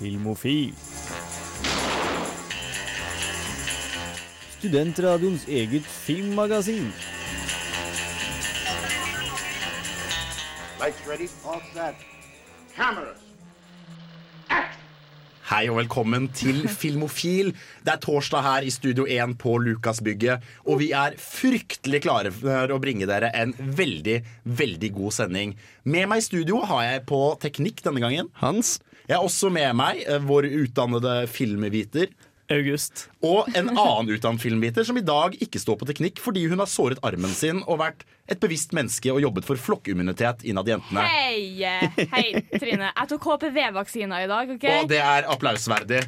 Filmofil. Studentradioens eget filmmagasin. Lights ready, all set. Cameras. Hei og velkommen til Filmofil. Det er torsdag her i Studio 1 på Lukasbygget, og vi er fryktelig klare for å bringe dere en veldig, veldig god sending. Med meg i studio har jeg på teknikk denne gangen. Hans. Jeg har også med meg eh, vår utdannede filmviter. August. Og en annen utdannet filmviter som i dag ikke står på teknikk fordi hun har såret armen sin og vært et bevisst menneske og jobbet for flokkimmunitet innad i jentene. Hei! Hei, Trine. Jeg tok HPV-vaksina i dag. ok? Og det er applausverdig.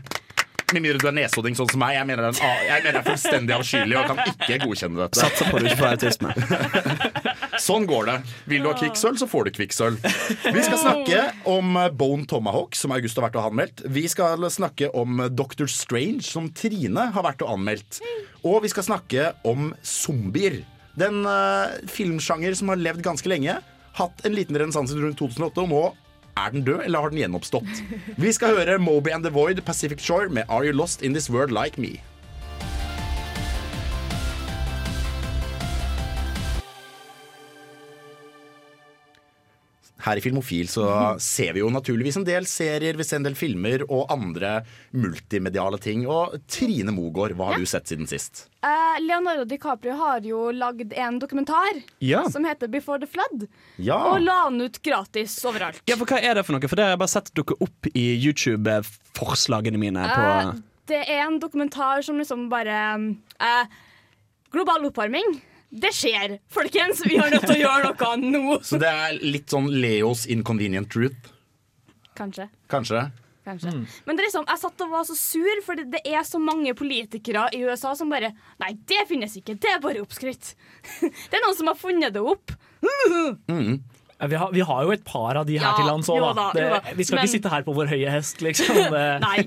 Med mindre du er nesodding sånn som meg. Jeg mener, den, jeg mener det er fullstendig avskyelig og kan ikke godkjenne dette. Satser på du ikke får autisme. Sånn går det. Vil du ha kvikksølv, så får du kvikksølv. Vi skal snakke om Bone Tomahawk, som August har vært og anmeldt. Vi skal snakke om Doctor Strange, som Trine har vært og anmeldt. Og vi skal snakke om zombier. Den uh, filmsjanger som har levd ganske lenge. Hatt en liten renessanse rundt 2008, og nå er den død, eller har den gjenoppstått? Vi skal høre Moby and the Void, Pacific Shore med Are You Lost In This World Like Me. Her i Filmofil så ser vi jo naturligvis en del serier, vi ser en del filmer og andre multimediale ting. Og Trine Mogård, hva har du sett siden sist? Uh, Leonardo DiCaprio har jo lagd en dokumentar Ja. som heter Before the Flood, Ja, og la den ut gratis overalt. ja, for hva er det for noe? For det har jeg bare sett dukke opp i YouTube-forslagene mine. På det er en dokumentar som liksom bare uh, Global oppvarming. Det skjer, folkens! Vi har nødt til å gjøre noe nå. Så det er litt sånn Leos inconvenient truth, Kanskje. kanskje? Kanskje. Men det er liksom, jeg satt og var så sur, for det, det er så mange politikere i USA som bare Nei, det finnes ikke. Det er bare oppskrytt. det er noen som har funnet det opp. Ja, Vi har, vi har jo et par av de her Ja, til lands òg, da, Det, vi skal Men- ikke sitte her på vår høye hest, liksom. Nei.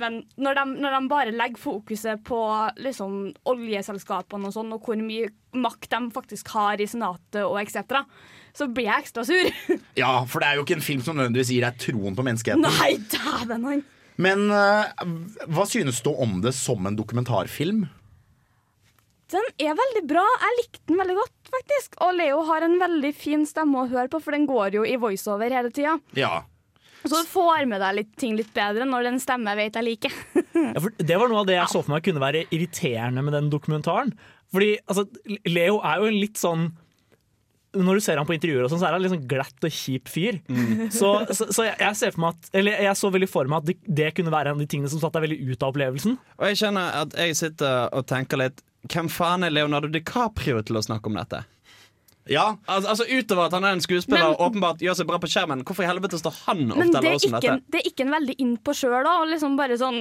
Men når de, når de bare legger fokuset på liksom, oljeselskapene og sånn, og hvor mye makt de faktisk har i Senatet og etc., så blir jeg ekstra sur. Ja, for det er jo ikke en film som nødvendigvis gir deg troen på menneskeheten. Nei, dæven han! Men uh, hva synes du om det som en dokumentarfilm? Den er veldig bra. Jeg likte den veldig godt, faktisk. Og Leo har en veldig fin stemme å høre på, for den går jo i voiceover hele tida. Ja. Så du får med deg litt, ting litt bedre når den stemme jeg vet jeg liker. ja, det var noe av det jeg så for meg kunne være irriterende med den dokumentaren. Fordi altså, Leo er jo en litt sånn når du ser han på intervjuer, og sånn, så er han litt sånn glatt og kjip fyr. Så, så, så jeg, jeg ser for meg at Eller jeg så veldig for meg at det, det kunne være en av de tingene som satt deg veldig ut av opplevelsen. Og jeg kjenner at jeg sitter og tenker litt Hvem faen er Leonardo DiCaprio til å snakke om dette? Ja, Al altså Utover at han er en skuespiller Men- og åpenbart gjør seg bra på skjermen, hvorfor i helvete står han og forteller er oss om dette? det er ikke en veldig innpå sjøl, da. Liksom bare sånn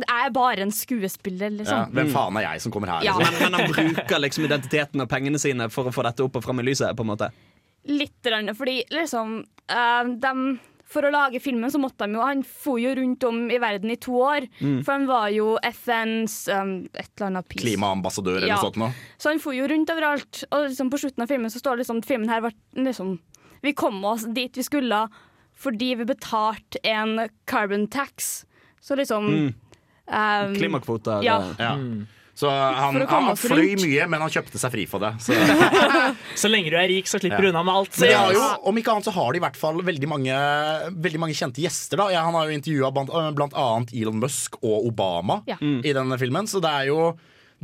Jeg er bare en skuespiller, ja. liksom. Hvem faen er jeg som kommer her? Ja. liksom? Men, men han bruker liksom identiteten og pengene sine for å få dette opp og fram i lyset. på en måte Litt, fordi liksom eh, dem- For å lage filmen så måtte han jo Han for jo rundt om i verden i to år. Mm. For han var jo FNs um, et eller annet pris. Klimaambassadør eller Ja. noe sånt noe? Så han for jo rundt overalt. Og liksom på slutten av filmen så står det liksom filmen her var liksom Vi kom oss dit vi skulle fordi vi betalte en carbon tax. Så liksom um, Klimakvoter. Ja. ja. Ja. Så han, han, han fløy mye, men han kjøpte seg fri for det. Så. Så lenge du er rik, så slipper Ja. du unna med alt. Men de jo, om ikke annet så har de i hvert fall veldig mange, veldig mange kjente gjester. da ja, Han har jo intervjua blant, øh, blant annet Elon Musk og Obama Ja. i denne filmen. Så det er jo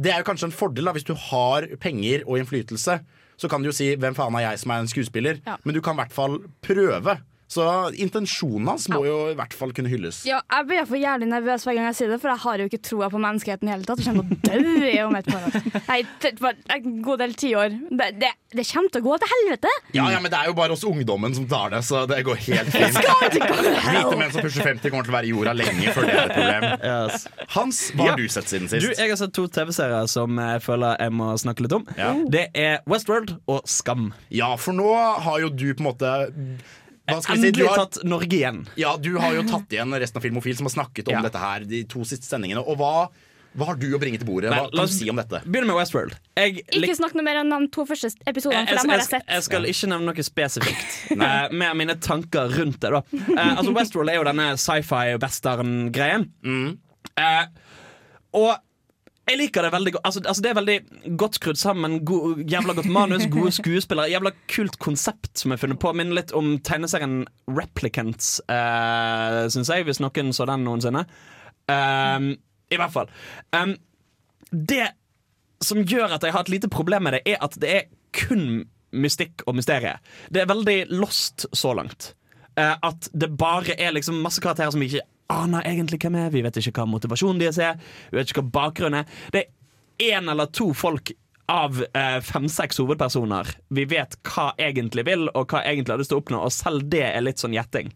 det er jo kanskje en fordel da hvis du har penger og innflytelse. Så kan du jo si 'hvem faen er jeg som er en skuespiller', Ja. men du kan i hvert fall prøve. Så intensjonen hans må jo i hvert fall kunne hylles. Ja, jeg blir for jævlig nervøs hver gang jeg sier det, for jeg har jo ikke troa på menneskeheten i hele tatt. Jeg kommer til å dø om et par år. Nei, en god del tiår. Det, det, det kommer til å gå til helvete! Ja, ja, men det er jo bare oss ungdommen som tar det, så det går helt fint. Hvite menn som pusher 50 kommer til å være i jorda lenge før det er et problem. yes. Hans, hva Ja. har du sett siden sist? Du, jeg har sett to TV-serier som jeg føler jeg må snakke litt om. Ja. Det er Westworld og Skam. Ja, for nå har jo du på en måte hva skal vi si? Du Endelig har, tatt Norge igjen. ja, du har jo tatt igjen resten av Filmofil som har snakket om Ja. dette her de to siste sendingene. Og hva Hva har du å bringe til bordet? Hva Nei, kan du si om dette? Begynn med Westworld. Jeg Ikke snakk noe mer enn de to første episodene, jeg, for dem har jeg jeg, sett. jeg skal ikke nevne noe spesifikt. uh, med mine tanker rundt det. da uh, Altså Westworld er jo denne sci-fi-western-greien. Eh, og jeg liker det veldig godt. Altså, altså Det er veldig godt skrudd sammen. God, jævla godt manus, gode skuespillere. Jævla kult konsept som er funnet på. Minner litt om tegneserien Replicants, uh, syns jeg, hvis noen så den noensinne. Um, I hvert fall. Um, det som gjør at jeg har et lite problem med det, er at det er kun mystikk og mysterie. Det er veldig lost så langt. Uh, at det bare er liksom masse karakterer som vi ikke aner egentlig hvem er. Vi vet ikke hva motivasjonen deres er. Vi vet ikke hva bakgrunnen er. Det er én eller to folk av eh, fem-seks hovedpersoner vi vet hva egentlig vil, og hva egentlig har lyst til å oppnå, og selv det er litt sånn gjetting.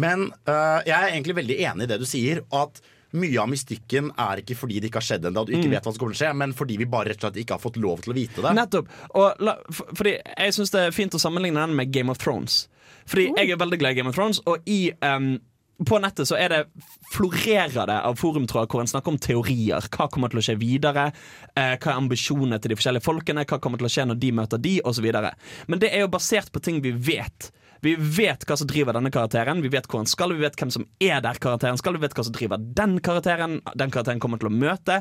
Men øh, jeg er egentlig veldig enig i det du sier. At mye av mystikken er ikke fordi det ikke har skjedd ennå, du ikke vet hva som kommer til å skje, men fordi vi bare rett og slett ikke har fått lov til å vite det. Nettopp. Og la, for, fordi jeg syns det er fint å sammenligne den med Game of Thrones. Fordi jeg er veldig glad i Game of Thrones, og i em, på nettet så er det florerer det av forumtråder hvor en snakker om teorier. Hva kommer til å skje videre? Eh, hva er ambisjonene til de forskjellige folkene? Hva kommer til å skje når de møter de? Videre. Men det er jo basert på ting vi vet. Vi vet hva som driver denne karakteren, vi vet hvor han skal, vi vet hvem som er der karakteren skal, vi vet hva som driver den karakteren den karakteren kommer til å møte.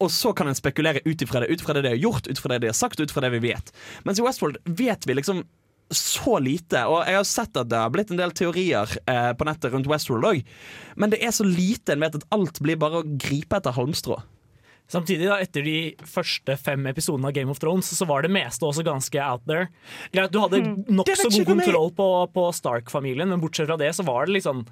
Og så kan en spekulere ut ifra det, ut fra det de har gjort, ut fra det de har sagt, ut fra det vi vet. Mens i Westworld vet vi liksom så lite. Og jeg har sett at det har blitt en del teorier eh, på nettet rundt Westworld òg. Men det er så lite en vet at alt blir bare å gripe etter halmstrå. Samtidig, da, etter de første fem episodene av Game of Thrones, så var det meste også ganske out there. Greit, Du hadde Det nokså god kontroll på, på Stark-familien, men bortsett fra det så var det liksom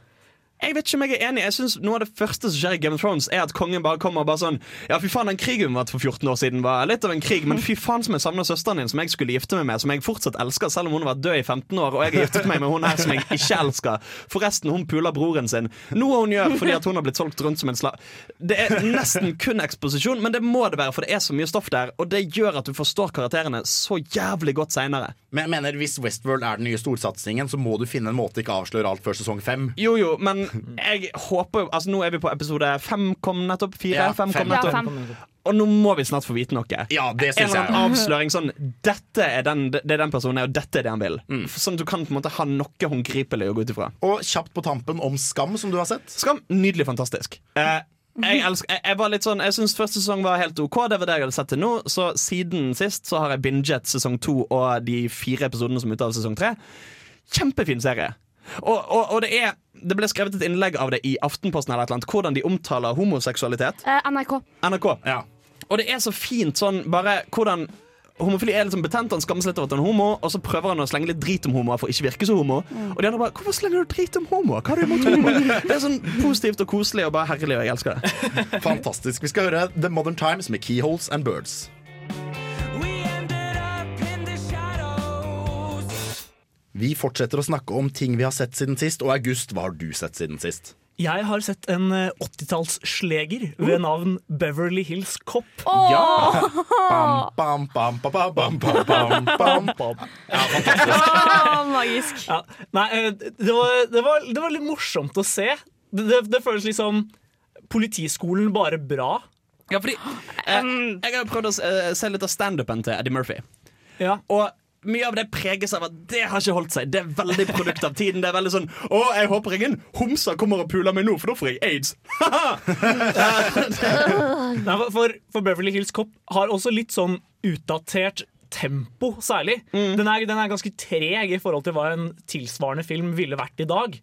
Jeg vet ikke om jeg er enig. Jeg synes Noe av det første som skjer i Game of Thrones, er at kongen bare kommer og bare sånn Ja, fy faen, den krigen vi hadde for 14 år siden, var litt av en krig, men fy faen som jeg savner søsteren din, som jeg skulle gifte meg med, som jeg fortsatt elsker, selv om hun har vært død i 15 år, og jeg har giftet meg med hun her som jeg ikke elsker. Forresten, hun puler broren sin. Noe hun gjør fordi at hun har blitt solgt rundt som en slav. Det er nesten kun eksposisjon, men det må det være, for det er så mye stoff der, og det gjør at du forstår karakterene så jævlig godt seinere. Men jeg mener Hvis Westworld er den nye storsatsingen, så må du finne en måte ikke avsløre alt før sesong fem. Jo, jo, men jeg håper jo Altså, nå er vi på episode fem kom nettopp. Fire? Ja, fem, fem. kom Ja, fem. Og nå må vi snart få vite noe. Ja, det en syns eller jeg. annen avsløring sånn Dette er den, det er den personen er, og dette er det han vil. Sånn at du kan på en måte ha noe håndgripelig å gå ut ifra. Og kjapt på tampen om Skam, som du har sett. Skam, nydelig fantastisk. Eh, jeg, elsker, jeg, jeg var litt sånn Jeg syns første sesong var helt OK. Det var det jeg hadde sett til nå. Så siden sist så har jeg binget sesong to og de fire episodene som er ute av sesong tre. Kjempefin serie. Og, og, og det er Det ble skrevet et innlegg av det i Aftenposten eller et eller annet, hvordan de omtaler homoseksualitet. Eh, NRK. NRK. Og det er så fint sånn bare hvordan Homofili er sånn betent, han skammer seg litt over at han er homo, og så prøver han å slenge litt drit om homoer for å ikke virke så homo. Og de andre bare 'Hvorfor slenger du drit om homoer? Hva har du imot homoer?' Det er sånn positivt og koselig og bare herlig, og jeg elsker det. Fantastisk. Vi skal høre The Modern Times med Keyholes and Birds. Vi fortsetter å snakke om ting vi har sett siden sist. Og August, hva har du sett siden sist? Jeg har sett en eh, 80-tallssleger ved uh. navn Beverly Hills Cop. Oh! Ja! Bam, bam, bam, ja, fantastisk. Magisk. Ja. Nei, eh, det var, det, var, det var, litt morsomt å se. Det, det, det føles liksom Politiskolen bare bra. Ja, fordi eh, um, Jeg har prøvd å eh, se litt av standupen til Eddie Murphy. Ja. Og mye av det preges av at det har ikke holdt seg. Det er veldig produkt av tiden. Det er veldig sånn Å, jeg håper ingen homser kommer og puler meg nå, for da får jeg aids. Nei, for- for, Beverly Hills Cop har også litt sånn utdatert tempo, særlig. Den, er, den er ganske treg i forhold til hva en tilsvarende film ville vært i dag.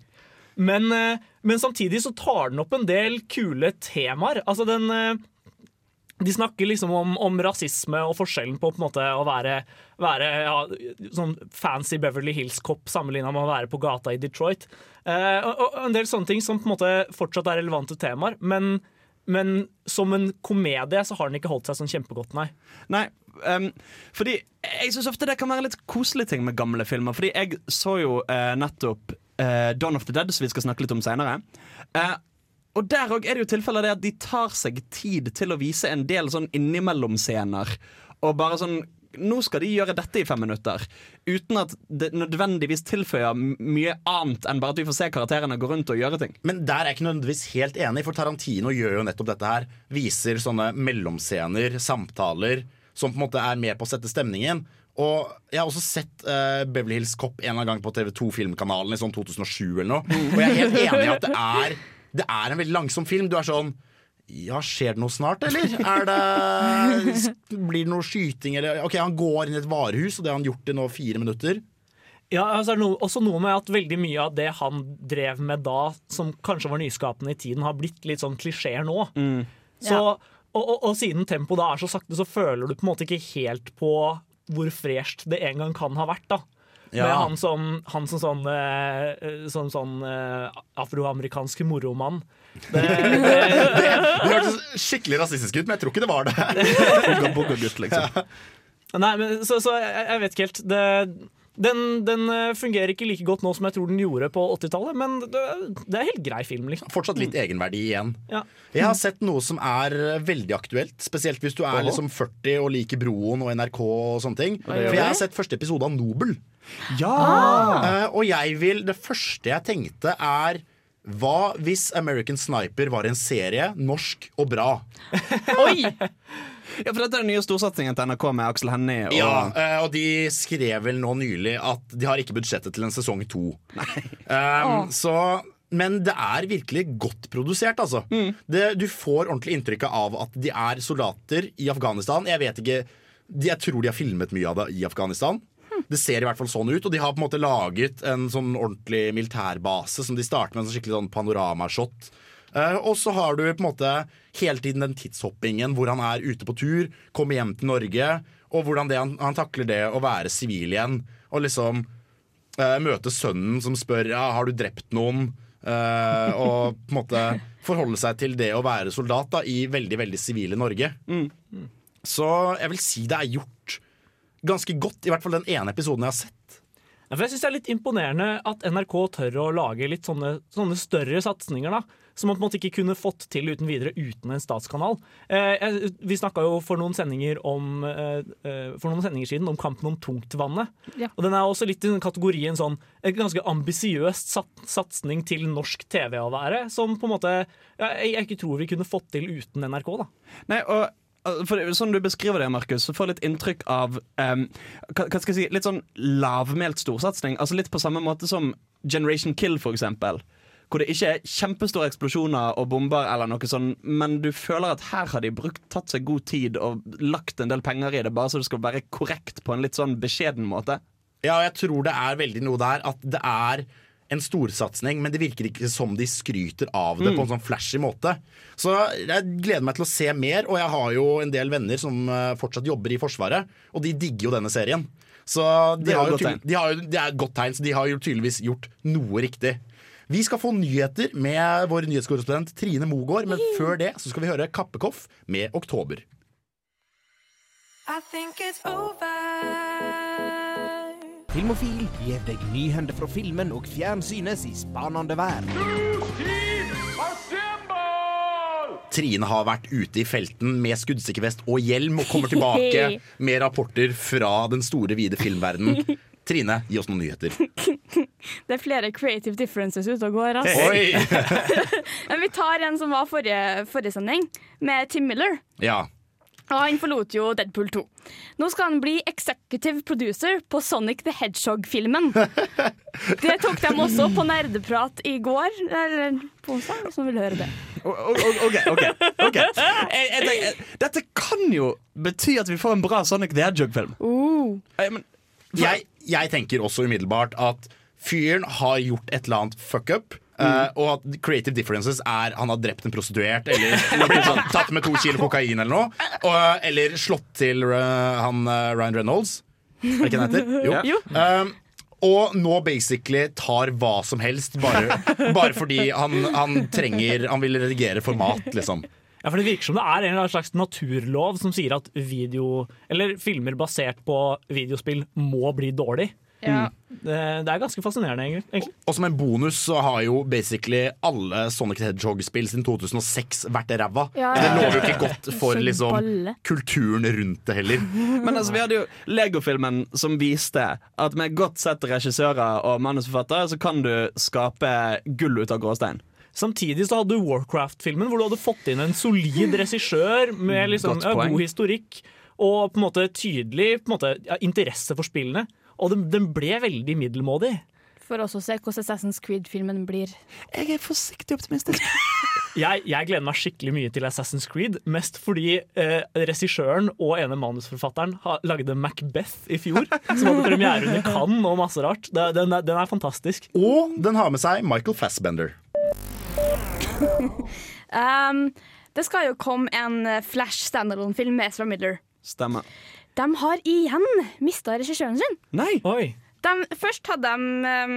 Men, eh, men samtidig så tar den opp en del kule temaer. Altså den eh, De snakker liksom om, om rasisme og forskjellen på, på måte, å være, være ja, sånn fancy Beverly Hills-kopp sammenligna med å være på gata i Detroit. Eh, og, og en del sånne ting som på en måte fortsatt er relevante temaer. Men, men som en komedie så har den ikke holdt seg sånn kjempegodt, nei. Nei, um, fordi jeg syns ofte det kan være litt koselige ting med gamle filmer. Fordi jeg så jo uh, nettopp uh, Dawn of the Dead, som vi skal snakke litt om seinere. Og der òg er det jo tilfeller det at de tar seg tid til å vise en del sånn innimellom-scener. Og bare sånn nå skal de gjøre dette i fem minutter. Uten at det nødvendigvis tilføyer mye annet enn bare at vi får se karakterene gå rundt og gjøre ting. Men der er jeg ikke nødvendigvis helt enig, for Tarantino gjør jo nettopp dette her. Viser sånne mellomscener, samtaler, som på en måte er med på å sette stemningen. Og jeg har også sett uh, Beverly Hills Cop en gang på TV2 Filmkanalen i sånn 2007 eller noe. Og jeg er helt enig i at det er, det er en veldig langsom film. Du er sånn ja, Skjer det noe snart, eller? Er det, blir det noe skyting? Eller? Ok, Han går inn i et varehus, og det har han gjort i nå fire minutter. Ja, altså er noe, også noe med at veldig mye av det han drev med da, som kanskje var nyskapende i tiden, har blitt litt sånn klisjeer nå. Så, Ja. og, og, og siden tempoet da er så sakte, så føler du på en måte ikke helt på hvor fresht det en gang kan ha vært. da. Ja. Med han som, han som sånn, eh, sånn, sånn eh, afroamerikansk moromann. Det, det, Det hørtes skikkelig rasistisk ut, men jeg tror ikke det var det. Boogagutt, liksom. Nei, men så, så jeg, jeg vet ikke helt. Det, den, den eh, fungerer ikke like godt nå som jeg tror den gjorde på 80-tallet, men det, det er helt grei film, liksom. Fortsatt litt egenverdi igjen. Ja. Jeg har sett noe som er veldig aktuelt, spesielt hvis du er liksom 40 og liker Broen og NRK og sånne ting. For jeg har sett første episode av Nobel. Ja! Eh, og jeg vil Det første jeg tenkte, er hva hvis American Sniper var en serie, norsk og bra? Oi! Ja, for dette er den nye storsatsingen til NRK med Aksel Hennie. Og, Ja, eh, og de skrev vel nå nylig at de har ikke budsjettet til en sesong to. Um, så, men det er virkelig godt produsert, altså. Det, du får ordentlig inntrykk av at de er soldater i Afghanistan. Jeg vet ikke de, Jeg tror de har filmet mye av det i Afghanistan. Det ser i hvert fall sånn ut, og de har på en måte laget en sånn ordentlig militærbase som de starter med en sånn skikkelig sånn panoramashot. Eh, og så har du på en måte hele tiden den tidshoppingen hvor han er ute på tur, kommer hjem til Norge, og hvordan det, han, han takler det å være sivil igjen. Og liksom eh, møte sønnen som spør ja, har du drept noen. Eh, og på en måte forholde seg til det å være soldat da, i veldig veldig sivile Norge. Så jeg vil si det er gjort ganske godt, i hvert fall den ene episoden jeg har sett. Ja, for jeg synes Det er litt imponerende at NRK tør å lage litt sånne, sånne større satsinger. da Som man på en måte ikke kunne fått til uten videre uten en statskanal. Eh, jeg, vi snakka jo for noen sendinger om eh, eh, For noen sendinger siden om kampen om tungtvannet. Ja. Og Den er også litt i den kategorien sånn en ganske ambisiøs sat, satsing til norsk TV å være. Som på en måte ja, jeg, jeg ikke tror vi kunne fått til uten NRK. da Nei, og for Sånn du beskriver det, Markus, så får jeg litt inntrykk av um, hva, hva skal jeg si, litt sånn lavmælt storsatsing. Altså Litt på samme måte som Generation Kill, for eksempel. Hvor det ikke er kjempestore eksplosjoner og bomber, eller noe sånn men du føler at her har de brukt, tatt seg god tid og lagt en del penger i det, bare så det skal være korrekt på en litt sånn beskjeden måte. Ja, jeg tror det er veldig noe der at det er en storsatsing, men det virker ikke som de skryter av det på en sånn flashy måte. Så jeg gleder meg til å se mer, og jeg har jo en del venner som eh, fortsatt jobber i Forsvaret, og de digger jo denne serien. Så de Det er jo de har jo, det er et godt tegn, så de har jo tydeligvis gjort noe riktig. Vi skal få nyheter med vår nyhetskorrespondent Trine Mogård, men før det så skal vi høre Kappekoff med Oktober. I think it's over. Filmofil gir deg nyhender fra filmen og fjernsynets i spanende verden. Trine har vært ute i felten med skuddsikkervest og hjelm og kommer tilbake med rapporter fra den store, vide filmverdenen. Trine, gi oss noen nyheter. Det er flere creative differences ute og går. altså. Oi! Men vi tar en som var forrige, forrige sending, med Tim Miller. Ja. Og han forlot jo Deadpool 2. Nå skal han bli executive producer på Sonic the Hedgehog-filmen. Det tok de også på nerdeprat i går, eller på onsdag, hvis man vil høre det. OK. ok, ok jeg, jeg tenker, Dette kan jo bety at vi får en bra Sonic the Hedgehog-film. Uh. Eh, Jeg, jeg tenker også umiddelbart at fyren har gjort et eller annet fuck up. Eh, og at creative differences er han har drept en prostituert eller, eller blitt sånn, tatt med to kilo kokain eller noe. Og, eller slått til uh, han uh, Ryan Reynolds. Er det ikke han heter? Jo. Jo. Um, og nå basically tar hva som helst bare, bare fordi han, han trenger Han vil redigere format, liksom. Ja, for Det virker som det er en eller annen slags naturlov som sier at video, eller filmer basert på videospill må bli dårlig. Ja. Det, det er ganske fascinerende, egentlig. Og, Og som en bonus så har jo basically alle Sonic the Hedgehog-spill siden 2006 vært ræva. Ja, Det lover jo ikke godt for liksom kulturen rundt det heller. Men altså, vi hadde jo Lego-filmen som viste at med godt sett regissører og manusforfattere, så kan du skape gull ut av gråstein. Samtidig så hadde du Warcraft-filmen, hvor du hadde fått inn en solid regissør med liksom, ja, god historikk og på en måte tydelig på en måte, ja, interesse for spillene. Og den, den ble veldig middelmådig. For også å se hvordan Assassin's Creed-filmen blir. Jeg er forsiktig optimistisk. Jeg, jeg gleder meg skikkelig mye til Assassin's Creed, mest fordi eh, regissøren og ene manusforfatteren ha, lagde Macbeth i fjor, som hadde premiere under Cannes og masse rart. Det, den, er, den er fantastisk. Og den har med seg Michael Fassbender. Um, det skal jo komme en eh, Flash standalone-film med Ezra Miller. Stemmer. De har igjen mista regissøren sin. Nei! Oi. De, først hadde de um,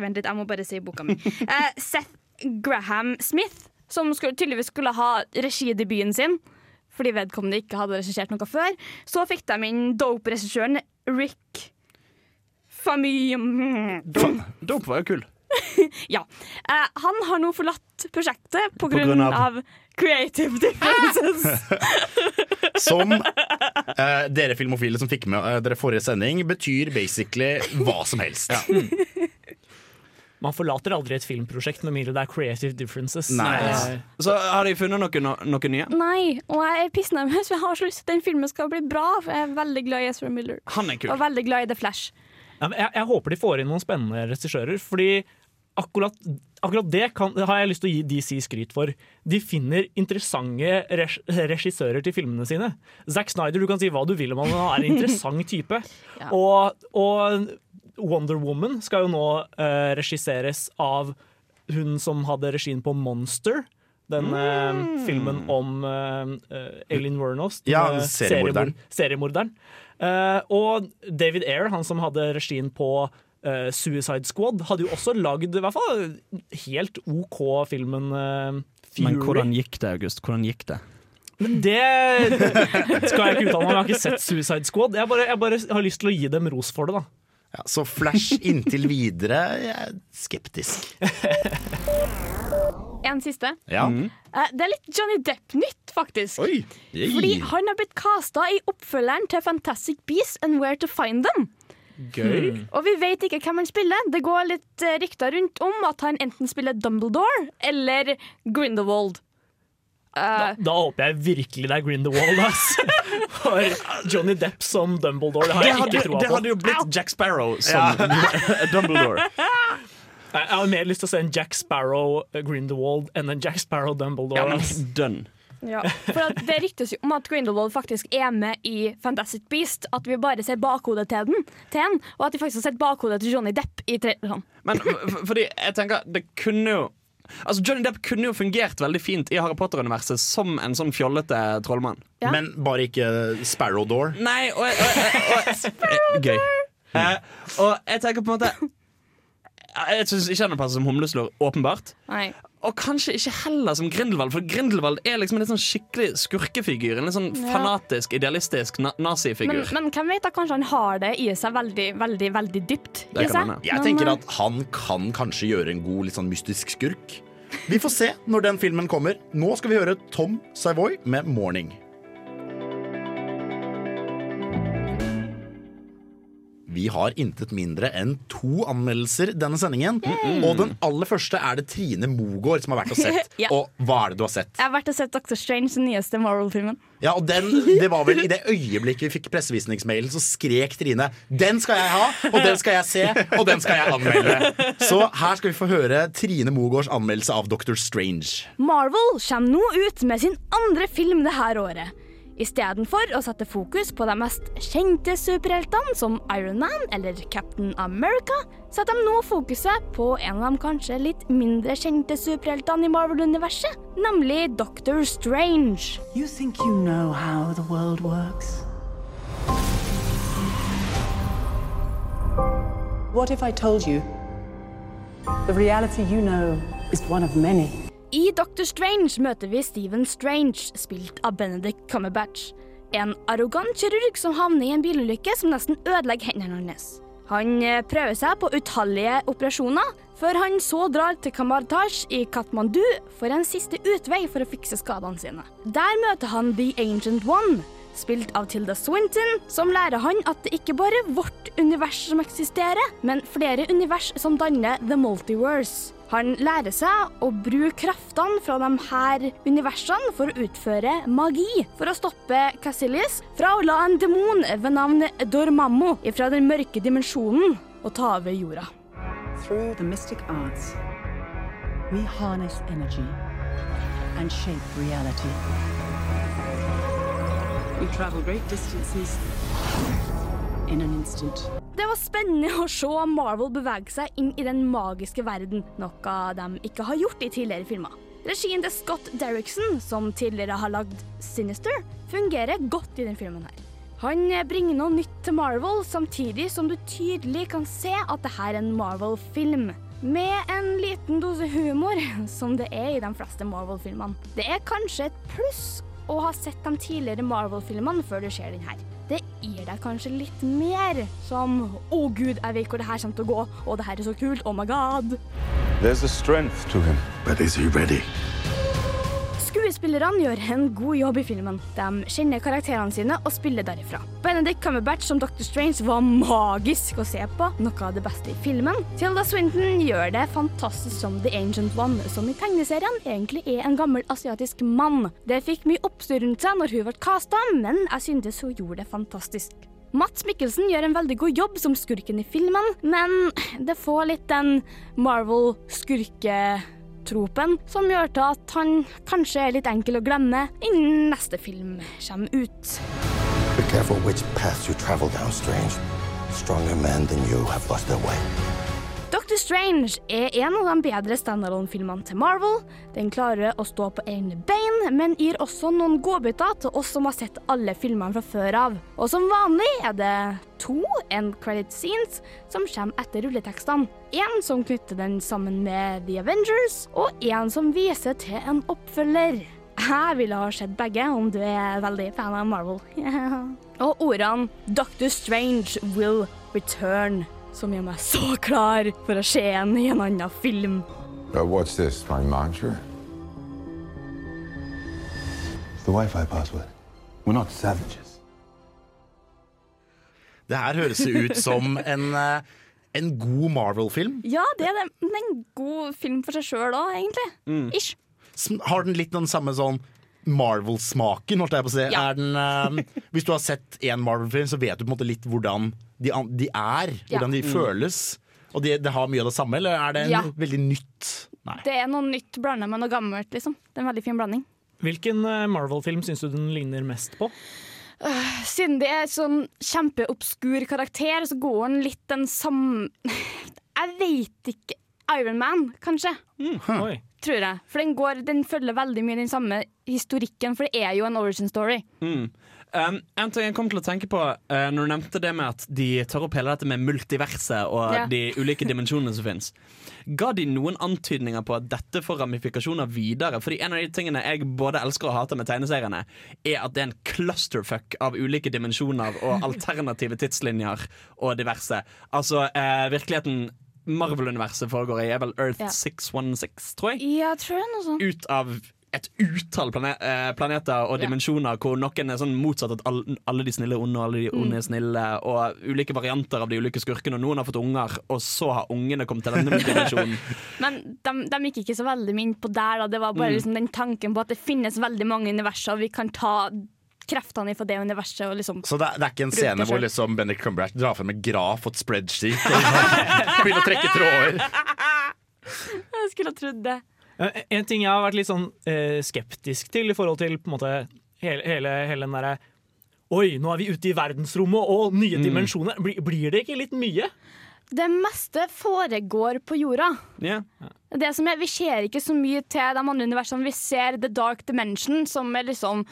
Vent litt, jeg må bare si boka mi. Uh, Seth Graham Smith, som skulle, tydeligvis skulle ha regidebuten sin. Fordi vedkommende ikke hadde regissert noe før. Så fikk de inn dope-regissøren Rick Famille... Dope var jo kul. Ja. Uh, han har nå forlatt prosjektet grunn av- av creative differences. Som eh, dere filmofile som fikk med uh, dere forrige sending, betyr basically hva som helst. Man forlater aldri et filmprosjekt med mindre det er creative differences. Nei. Eh, Så har de funnet noe, no, noe nye? Nei, og jeg er pissnervøs, jeg har så lyst til at den filmen skal bli bra. For jeg er veldig glad i Ezra Miller. Han er kul. Og veldig glad i The Flash. Ja, Jeg, jeg håper de får inn noen spennende regissører, fordi akkurat, akkurat det kan, har jeg lyst til å gi DC skryt for. De finner interessante regissører til filmene sine. Zack Snyder, du kan si hva du vil om han, han er en interessant type. Ja. Og, og Wonder Woman skal jo nå uh, regisseres av hun som hadde regien på Monster. Den eh, filmen om uh, eh, Aileen Wuornos. Ja, seriemorderen. seriemorderen. Og David Ayer, han som hadde regien på eh, Suicide Squad, hadde jo også lagd i hvert fall helt OK filmen uh, Fury. Men hvordan gikk det, August? Hvordan gikk det? Men det skal jeg ikke uttale meg om. Jeg har ikke sett Suicide Squad. Jeg bare, jeg bare har lyst til å gi dem ros for det. da Ja, så Flash inntil videre jeg er skeptisk. En siste. Ja. Mm. det er litt Johnny Depp-nytt, faktisk. Oi! Fordi han har blitt casta i oppfølgeren til Fantastic Beasts and Where to Find Them. Gøy. Og vi vet ikke hvem han spiller. Det går litt eh, rykter rundt om at han enten spiller Dumbledore eller Grindelwald. Da, Eh, da håper jeg virkelig det er Grindelwald, ass. For Johnny Depp som Dumbledore, det har Det jeg hadde, ikke troa det hadde jo blitt Jack Sparrow som Dumbledore. Jeg har mer lyst til å se en Jack Sparrow Grindelwald enn en Jack Sparrow Dumbledore. Ja, men done. Ja. For at det ryktes jo om at Grindelwald faktisk er med i Fantastic Beast. At vi bare ser bakhodet til den, til den og at vi faktisk har sett bakhodet til Johnny Depp i traileren. Men f- f- fordi jeg tenker det kunne jo Altså Johnny Depp kunne jo fungert veldig fint i Harry Potter-universet som en sånn fjollete trollmann. Ja. Men bare ikke Sparrow Door. Nei, og, og, og, og Gøy. Eh, og jeg tenker på en måte Jeg syns ikke han passer som humleslår, åpenbart. Nei. Og kanskje ikke heller som Grindelwald, for Grindelwald er liksom en litt sånn skikkelig skurkefigur. En litt sånn Ja. fanatisk, idealistisk na Men, nazifigur. men hvem vet, da kanskje han har det i seg veldig, veldig veldig dypt. Det i kan seg. ja. Jeg tenker eh, at han kan kanskje gjøre en god, litt sånn mystisk skurk. Vi får se når den filmen kommer. Nå skal vi høre Tom Savoy med 'Morning'. Vi har intet mindre enn to anmeldelser denne sendingen. Og den aller første er det Trine Mogård som har vært og sett. Ja. Og hva er det du har sett? Jeg har vært og sett Doctor Strange, den nyeste Marvel-filmen. Ja, og den, det var vel I det øyeblikket vi fikk pressevisningsmailen, så skrek Trine 'Den skal jeg ha, og den skal jeg se, og den skal jeg anmelde'. Så her skal vi få høre Trine Mogårds anmeldelse av Doctor Strange. Marvel kommer nå ut med sin andre film det her året. Istedenfor å sette fokus på de mest kjente superheltene, som Iron Man eller Captain America, setter de nå fokuset på en av de kanskje litt mindre kjente superheltene i Marvel-universet, nemlig Doctor Strange. You think you know how the world works? What if I told you the reality you know is one of many? I Doctor Strange møter vi Stephen Strange, spilt av Benedict Cumberbatch. En arrogant kirurg som havner i en bilulykke som nesten ødelegger hendene hans. Han eh, prøver seg på utallige operasjoner, før han så drar til Kamartaj i Katmandu for en siste utvei for å fikse skadene sine. Der møter han The Ancient One, spilt av Tilda Swinton, som lærer han at det ikke bare er vårt univers som eksisterer, men flere univers som danner The Multiverse. Han lærer seg å bruke kraftene fra de her universene for å utføre magi, for å stoppe Cassilis fra å la en demon ved navn Dormammo fra den mørke dimensjonen å ta over jorda. Through the mystic arts, we harness energy and shape reality. We travel great distances in an instant. Det var spennende å se Marvel bevege seg inn i den magiske verden, noe de ikke har gjort i tidligere filmer. Regien til Scott Derrickson, som tidligere har lagd Sinister, fungerer godt i denne filmen. her. Han bringer noe nytt til Marvel, samtidig som du tydelig kan se at dette er en Marvel-film. Med en liten dose humor, som det er i de fleste Marvel-filmene. Det er kanskje et pluss å ha sett de tidligere Marvel-filmene før du ser den her. Gir deg kanskje litt mer, som 'Å gud, jeg vet hvor det her kommer til å gå', og 'det her er så kult', oh my god'. There's a strength to him. But is he ready? Skuespillerne gjør en god jobb i filmen. De kjenner karakterene sine og spiller derifra. Benedict Cumberbatch som Dr. Strange var magisk å se på, noe av det beste i filmen. Tilda Swinton gjør det fantastisk som The Ancient One, som i tegneserien egentlig er en gammel asiatisk mann. Det fikk mye oppstyr rundt seg når hun ble casta, men jeg syntes hun gjorde det fantastisk. Mats Mikkelsen gjør en veldig god jobb som skurken i filmen, men det får litt den Marvel-skurketropen som gjør til at han kanskje er litt enkel å glemme innen neste film kommer ut. Be careful which path you travel down, Strange. Stronger men than you have lost their way. Doctor Strange er en av de bedre standalone-filmene til Marvel. Den klarer å stå på egne bein, men gir også noen godbiter til oss som har sett alle filmene fra før av. Og som vanlig er det to end credit scenes som kommer etter rulletekstene. En som knytter den sammen med The Avengers, og en som viser til en oppfølger. Jeg ville ha sett begge om du er veldig fan av Marvel. og ordene Doctor Strange will return som gjør meg så klar for å se en i en annen film. Uh, what's this, my mantra? It's the Wi-Fi password. We're not savages. Det her høres ut som en, eh, en god Marvel-film. Ja, det er, det. Men en god film for seg sjøl òg, egentlig. Ish. Har den litt den samme sånn Marvel-smaken, holdt jeg på å si? Ja. Er den, uh, hvis du har sett en Marvel-film, så vet du på en måte litt hvordan de, de er. Hvordan de Mm. føles. Og det de har mye av det samme, eller er det en Ja. veldig nytt? Nei. Det er noe nytt blanda med noe gammelt, liksom. Det er en veldig fin blanding. Hvilken eh, Marvel-film syns du den ligner mest på? Siden det er sånn kjempeobskur karakter, så går den litt den samme Jeg veit ikke. Iron Man, kanskje. Mm, Tror jeg. For den, går, den følger veldig mye den samme historikken, for det er jo en origin story. Mm. Um, en ting jeg kom til å tenke på uh, Når du nevnte det med at de tar opp hele dette med multiverset og Ja. de ulike dimensjonene som finnes Ga de noen antydninger på at dette får ramifikasjoner videre? Fordi en av de tingene jeg både elsker og hater med tegneseriene, er at det er en clusterfuck av ulike dimensjoner og alternative tidslinjer og diverse. Altså, uh, virkeligheten Marvel-universet foregår i, er vel Earth Ja. 616, tror jeg Ja, tror er noe sånt. ut av et utall plane eh, planeter og Ja. dimensjoner hvor noen er sånn motsatt at alle, alle de snille er onde, og alle de onde er snille, og ulike varianter av de ulike skurkene, og noen har fått unger, og så har ungene kommet til denne dimensjonen. Men de, de gikk ikke så veldig mye inn på der. Da. Det var bare Mm. liksom den tanken på at det finnes veldig mange universer, og vi kan ta kreftene fra det universet og liksom Så det, er- det er ikke en scene hvor liksom Benedict Cumberbatch drar frem en graf og et spreadsheet og begynner å trekke tråder? Jeg skulle ha trodd det. Eh, En ting jeg har vært litt sånn eh, skeptisk til i forhold til på en måte hele, hele, hele den derre Oi, nå er vi ute i verdensrommet og nye dimensjoner. Blir, blir det ikke litt mye? Det meste foregår på jorda. Yeah. Det som er, Vi ser ikke så mye til de andre universene. Vi ser The Dark Dimension, som er liksom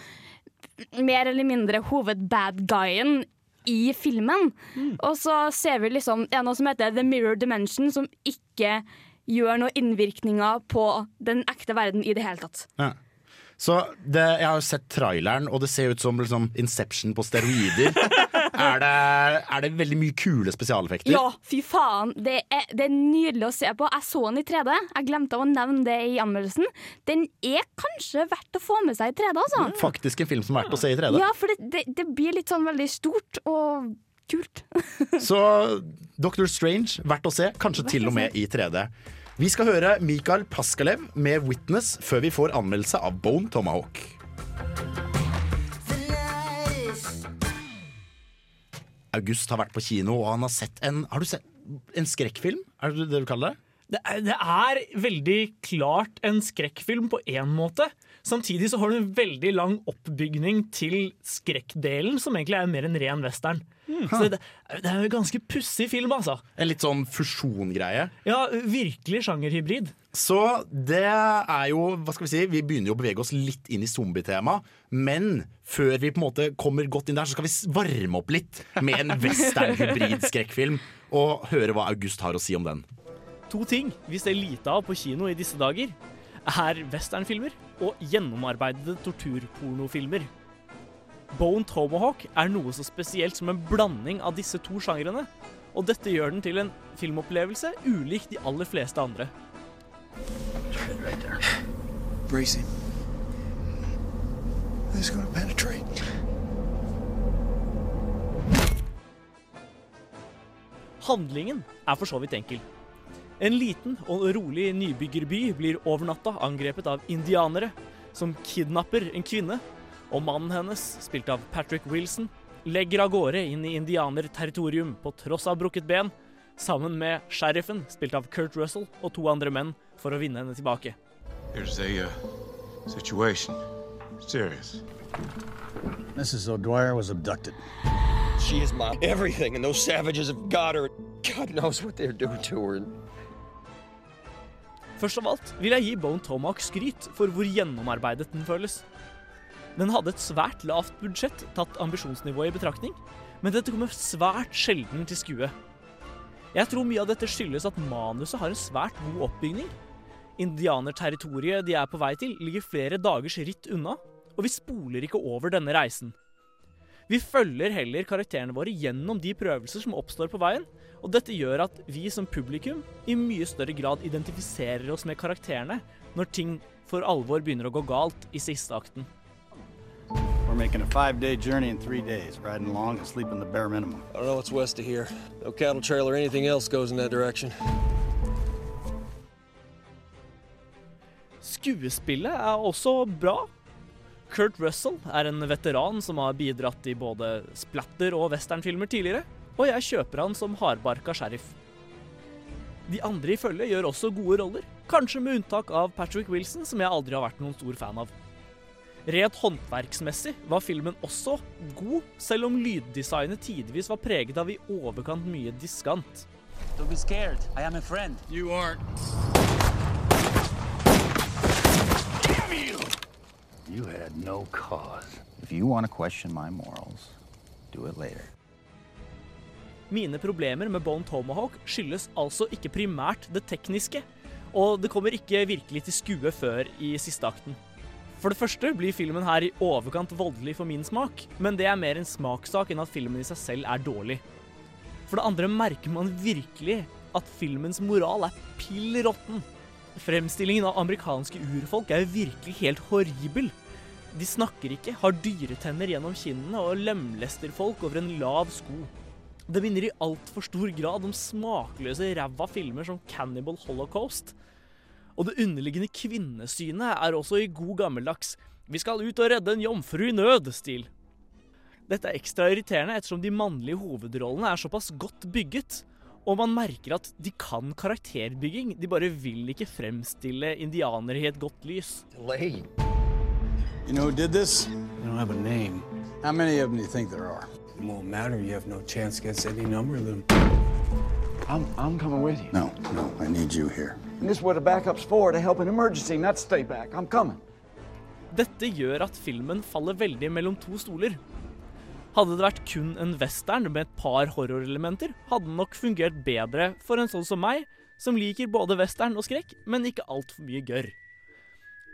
mer eller mindre hovedbad guyen i filmen. Og så ser vi liksom noe som heter The Mirror Dimension, som ikke gjør noen innvirkninger på den ekte verden i det hele tatt. Ja. Så det, Jeg har jo sett traileren, og det ser ut som liksom Inception på steroider. Er det, er det veldig mye kule spesialeffekter? Ja, fy faen. Det er, det er nydelig å se på. Jeg så den i 3D. Jeg glemte å nevne det i anmeldelsen. Den er kanskje verdt å få med seg i 3D, altså. Faktisk en film som er verdt å se i 3D. Ja, for det, det, det blir litt sånn veldig stort og kult. Så Doctor Strange, verdt å se. Kanskje til og med i 3D. Vi skal høre Mikael Paskalev med 'Witness' før vi får anmeldelse av Bone Tomahawk. August har vært på kino, og han har sett en Har du sett en skrekkfilm? Er det det du kaller det? Det er, det er veldig klart en skrekkfilm på én måte. Samtidig så har du en veldig lang oppbygning til skrekkdelen, som egentlig er mer en ren western. Så det, det er jo en ganske pussig film, altså. En litt sånn fusjongreie. Ja, virkelig sjangerhybrid. Så det er jo Hva skal vi si? Vi begynner jo å bevege oss litt inn i zombietema. Men før vi på en måte kommer godt inn der, så skal vi varme opp litt med en western-hybrid-skrekkfilm. Og høre hva August har å si om den. To ting vi ser lite av på kino i disse dager, er westernfilmer og gjennomarbeidede torturpornofilmer. Bone Tomahawk er noe så spesielt som en blanding av disse to sjangrene, og dette gjør den til en filmopplevelse ulik de aller fleste andre. Right gonna penetrate. Handlingen er for så vidt enkel. En liten og rolig nybyggerby blir over natta angrepet av indianere som kidnapper en kvinne, og mannen hennes, spilt av Patrick Wilson, legger av gårde inn i indianerterritorium på tross av brukket ben, sammen med sheriffen, spilt av Kurt Russell, og to andre menn for å vinne henne tilbake. Here's a uh, situation. Serious. Mrs. O'Dwyer was abducted. She is my everything, and those savages have got her. God knows what they're doing to her. Først av alt vil jeg gi Bone Tomahawk skryt for hvor gjennomarbeidet den føles. Den hadde et svært lavt budsjett tatt ambisjonsnivået i betraktning, men dette kommer svært sjelden til skue. Jeg tror mye av dette skyldes at manuset har en svært god oppbygning. Indianerterritoriet de er på vei til, ligger flere dagers ritt unna, og vi spoler ikke over denne reisen. Vi følger heller karakterene våre gjennom de prøvelser som oppstår på veien, og dette gjør at vi som publikum i mye større grad identifiserer oss med karakterene når ting for alvor begynner å gå galt i siste akten. We're making a five-day journey in three days, riding along and sleeping the bare minimum. I don't know what's west of here. No cattle trail or anything else goes in that direction. Skuespillet er også bra. Kurt Russell er en veteran som har bidratt i både splatter- og westernfilmer tidligere, og jeg kjøper han som hardbarka sheriff. De andre i følget gjør også gode roller, kanskje med unntak av Patrick Wilson, som jeg aldri har vært noen stor fan av. Rent håndverksmessig var filmen også god, selv om lyddesignet tidvis var preget av i overkant mye diskant. Don't be scared. I am a friend. You aren't. You had no cause. If you want to question my morals, do it later. Mine problemer med Bone Tomahawk skyldes altså ikke primært det tekniske, og det kommer ikke virkelig til skue før i siste akten. For det første blir filmen her i overkant voldelig for min smak, men det er mer en smakssak enn at filmen i seg selv er dårlig. For det andre merker man virkelig at filmens moral er pill råtten. Fremstillingen av amerikanske urfolk er virkelig helt horribel. De snakker ikke, har dyretenner gjennom kinnene og lemlester folk over en lav sko. Det minner i altfor stor grad om smakløse ræva filmer som Cannibal Holocaust. Og det underliggende kvinnesynet er også i god gammeldags 'vi skal ut og redde en jomfru i nød'-stil. Dette er ekstra irriterende ettersom de mannlige hovedrollene er såpass godt bygget, og man merker at de kan karakterbygging, de bare vil ikke fremstille indianere i et godt lys. You know who did this? They don't have a name. How many of them do you think there are? It won't matter. You have no chance against any number of them. I'm, I'm coming with you. No, no, I need you here. And this is what the backup's for, to help an emergency, not stay back. I'm coming. Dette gjør at filmen faller veldig mellom to stoler. Hadde det vært kun en western med et par horrorelementer, hadde den nok fungert bedre for en sånn som meg, som liker både western og skrekk, men ikke altfor mye gørr.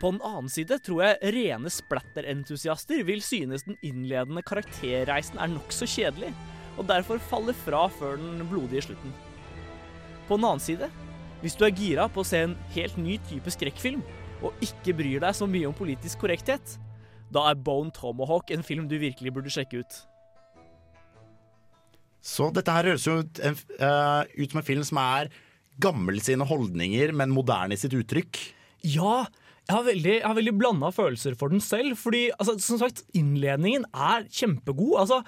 På den annen side tror jeg rene splatter-entusiaster vil synes den innledende karakterreisen er nokså kjedelig, og derfor faller fra før den blodige slutten. På den annen side, hvis du er gira på å se en helt ny type skrekkfilm, og ikke bryr deg så mye om politisk korrekthet, da er Bone Tomahawk en film du virkelig burde sjekke ut. Så dette her høres jo ut, en, eh, ut som en film som er gammel i sine holdninger, men moderne i sitt uttrykk. Ja, jeg har veldig, jeg har veldig blanda følelser for den selv. Fordi altså, som sagt, innledningen er kjempegod. Altså,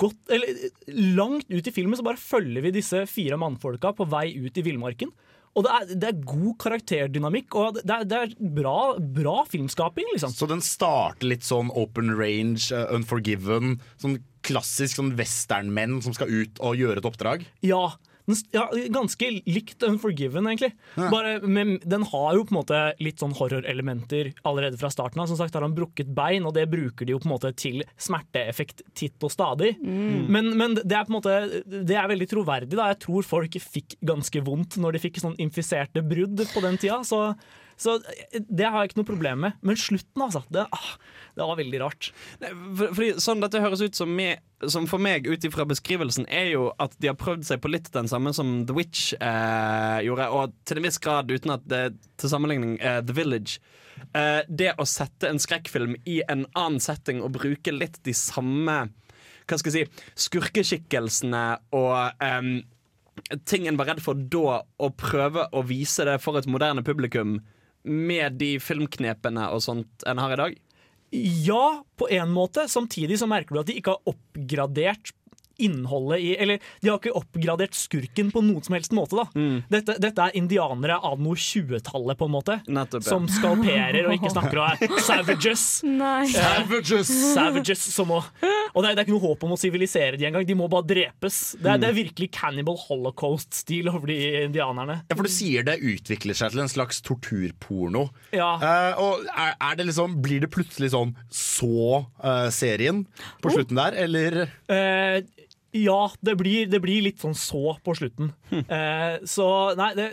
godt, eller, langt ut i filmen så bare følger vi disse fire mannfolka på vei ut i villmarken. Og det er, det er god karakterdynamikk, og det er, det er bra, bra filmskaping. liksom. Så den starter litt sånn open range, uh, unforgiven, sånn klassisk sånn westernmenn som skal ut og gjøre et oppdrag. Ja, ja, ganske likt Unforgiven, egentlig. Ja. Bare, men den har jo på en måte litt sånn horrorelementer allerede fra starten av. Som sagt har han brukket bein, og det bruker de jo på en måte til smerteeffekt titt og stadig. Mm. Men, men det er på en måte Det er veldig troverdig. da Jeg tror folk fikk ganske vondt når de fikk sånn infiserte brudd på den tida. Så, så det har jeg ikke noe problem med. Men slutten, altså. Det, ah, det var veldig rart. Nei, for, fordi sånn dette høres ut som, med, som for meg ut ifra beskrivelsen, er jo at de har prøvd seg på litt den samme som The Witch eh, gjorde, og til en viss grad uten at det til sammenligning eh, The Village. Eh, det å sette en skrekkfilm i en annen setting og bruke litt de samme hva skal jeg si, skurkeskikkelsene og um, ting en var redd for da, og prøve å vise det for et moderne publikum med de filmknepene og sånt en har i dag? Ja, på en måte. Samtidig så merker du at de ikke har oppgradert innholdet i Eller de har ikke oppgradert skurken på noen som helst måte. da Mm. dette, dette er indianere av noe 20-tallet, på en måte. Nettopp, ja. Som skalperer og ikke snakker og er savages. Nei. Savages! Savages som å, og det er, det er ikke noe håp om å sivilisere de engang. De må bare drepes. Det er, det er virkelig Cannibal Holocaust-stil over de indianerne. Ja, for du sier det utvikler seg til en slags torturporno. Ja. Uh, og er, er det liksom, Blir det plutselig sånn så uh, serien på slutten der, eller? Eh, ja, det blir, det blir litt sånn så på slutten. Eh, så nei, det,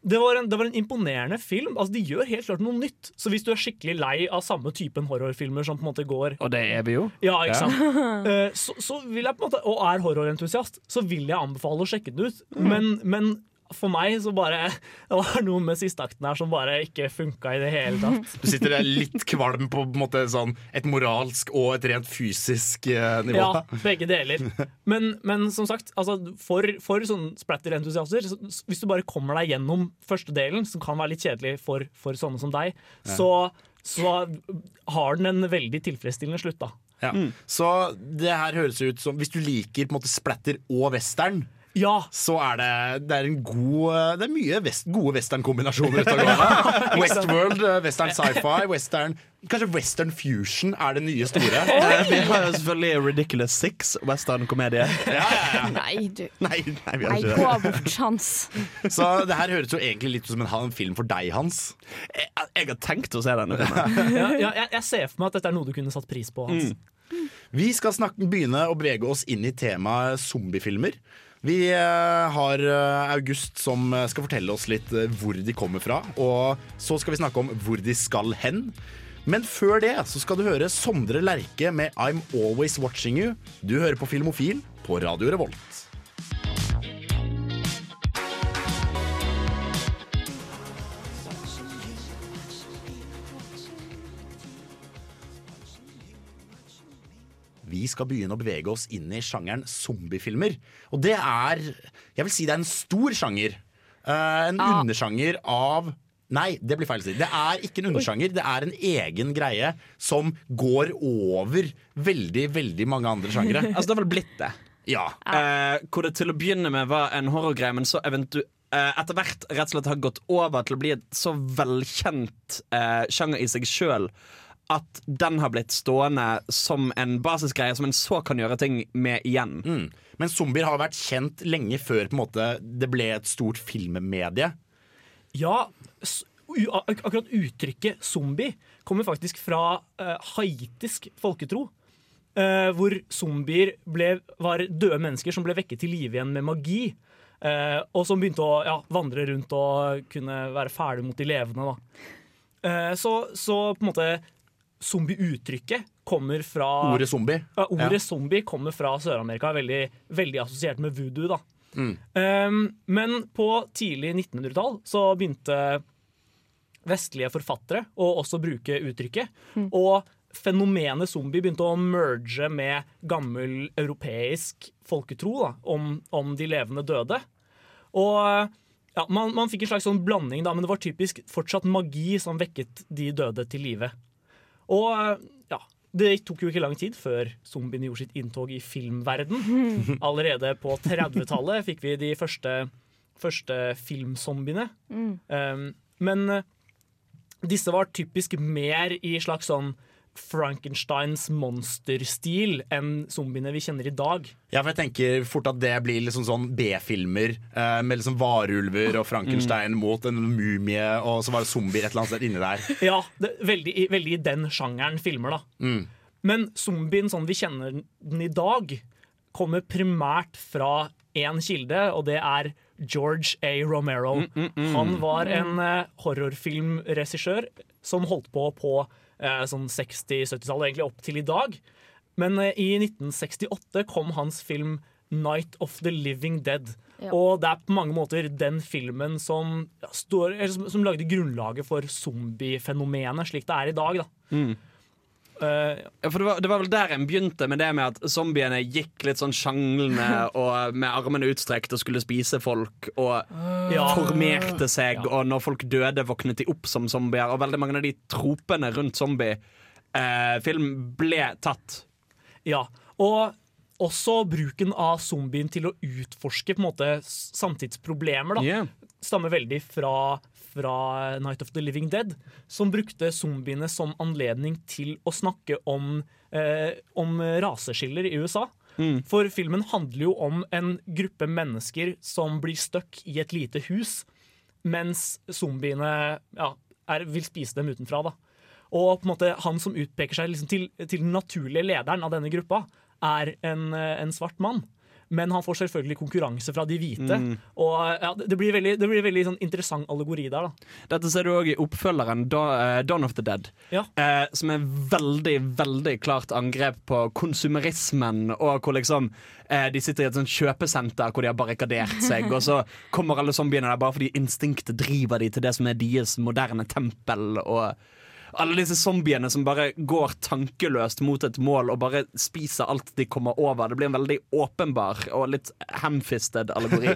det, var en, det var en imponerende film. Altså, De gjør helt klart noe nytt. Så hvis du er skikkelig lei av samme typen horrorfilmer som på en måte går Og det er vi jo. ja, ikke Ja. Eh, så, så vil jeg på en måte, og er horrorentusiast, så vil jeg anbefale å sjekke den ut. Men, men for meg så bare Det var noe med siste akten her som bare ikke funka i det hele tatt. Du sitter der litt kvalm på, på en måte, sånn, et moralsk og et rent fysisk eh, nivå. Ja, begge deler. Men, men som sagt, altså, for, for sånne splatter-entusiaster, så, hvis du bare kommer deg gjennom første delen, som kan være litt kjedelig for, for sånne som deg, Ja. så, så har den en veldig tilfredsstillende slutt, da. Ja. Så det her høres ut som Hvis du liker på en måte splatter og western, så er det, det er en god eh, Det er mye vest, gode western-kombinasjoner ute og går. Westworld, eh, western sci-fi, western Kanskje western fusion er det nye store. Vi har jo selvfølgelig Ridiculous Six, western-komedie. Nei, du. Nei, nei, vi har ikke det. bort, Hans. Så det her høres jo egentlig litt ut som en, en film for deg, Hans. Jeg, jeg har tenkt å se denne filmen. Ja, ja, jeg, jeg ser for meg at dette er noe du kunne satt pris på. Hans. Vi skal snakke, begynne å brege oss inn i temaet zombiefilmer. Vi eh, har eh, August som eh, skal fortelle oss litt hvor de kommer fra. Og så skal vi snakke om hvor de skal hen. Men før det så skal du høre Sondre Lerche med I'm Always Watching You. Du hører på Filmofil på Radio Revolt. Vi skal begynne å bevege oss inn i sjangeren zombiefilmer. Og det er Jeg vil si det er en stor sjanger. Uh, en ah. undersjanger av Nei, det blir feil å si. Det er ikke en undersjanger, det er en egen greie som går over veldig, veldig mange andre sjangere. Altså, det har vel blitt det. Ja. Uh, hvor det til å begynne med var en horrorgreie, men så eventu eh, etter hvert rett og slett har gått over til å bli et så velkjent eh, sjanger i seg sjøl at den har blitt stående som en basisgreie som en så kan gjøre ting med igjen. Mm. Men zombier har vært kjent lenge før på en måte, det ble et stort filmmedie. Ja, ak akkurat uttrykket zombie kommer faktisk fra uh, haitisk folketro. Uh, hvor zombier ble, var døde mennesker som ble vekket til live igjen med magi. Uh, og som begynte å ja, vandre rundt og kunne være ferdig mot de levende. Da. Eh, så, så på en måte zombie-uttrykket kommer fra Ordet zombie. Ja, ordet Ja. zombie kommer fra Sør-Amerika, veldig, veldig assosiert med voodoo. da. Mm. Um, men på tidlig 1900-tall så begynte vestlige forfattere å også bruke uttrykket. Og fenomenet zombie begynte å merge med gammel europeisk folketro da, om, om de levende døde. Og ja, man, man fikk en slags sånn blanding, da, men det var typisk fortsatt magi som vekket de døde til live. Og ja, det tok jo ikke lang tid før zombiene gjorde sitt inntog i filmverden. Allerede på 30-tallet fikk vi de første, første filmzombiene. Mm. Um, men eh, disse var typisk mer i slags sånn Frankensteins monsterstil enn zombiene vi kjenner i dag. Ja, for jeg tenker fort at det blir liksom sånn B-filmer eh, med liksom varulver og Frankenstein mot en mumie, og så var det zombier et eller annet sted inni der. Ja, det, veldig, i- veldig i den sjangeren filmer, da. Mm. Men zombien sånn vi kjenner den i dag, kommer primært fra én kilde, og det er George A. Romero. mm. Han var en eh, horrorfilmregissør som holdt på på sånn 60-70-tallet, egentlig opp til i dag. Men eh, i 1968 kom hans film 'Night of the Living Dead'. Ja. Og det er på mange måter den filmen som, ja, står, eller som, som lagde grunnlaget for zombiefenomenet slik det er i dag. Da. Mm. Eh, Ja, for det var, det var vel der en begynte med det med at zombiene gikk litt sånn sjanglende og med armene utstrekt og skulle spise folk og Ja. formerte seg, og når folk døde, våknet de opp som zombier. Og veldig mange av de tropene rundt zombiefilm ble tatt. Ja, og også bruken av zombien til å utforske på en måte samtidsproblemer da, Yeah. stammer veldig fra, fra Night of the Living Dead, som brukte zombiene som anledning til å snakke om, eh, om raseskiller i USA. For filmen handler jo om en gruppe mennesker som blir stuck i et lite hus, mens zombiene ja, er, vil spise dem utenfra. da. Og på en måte han som utpeker seg liksom til, til den naturlige lederen av denne gruppa, er en, eh, en svart mann. Men han får selvfølgelig konkurranse fra de hvite. Mm. Og ja, det blir veldig, det blir veldig sånn interessant allegori der. da. Dette ser du òg i oppfølgeren Da- uh, Dawn of the Dead. Ja. uh, som er veldig veldig klart angrep på konsumerismen. Og hvor liksom uh, de sitter i et sånt kjøpesenter hvor de har barrikadert seg, og så kommer alle zombiene der bare fordi instinktet driver de til det som er deres moderne tempel. Og alle disse zombiene som bare går tankeløst mot et mål og bare spiser alt de kommer over. Det blir en veldig åpenbar og litt hamfisted allegori.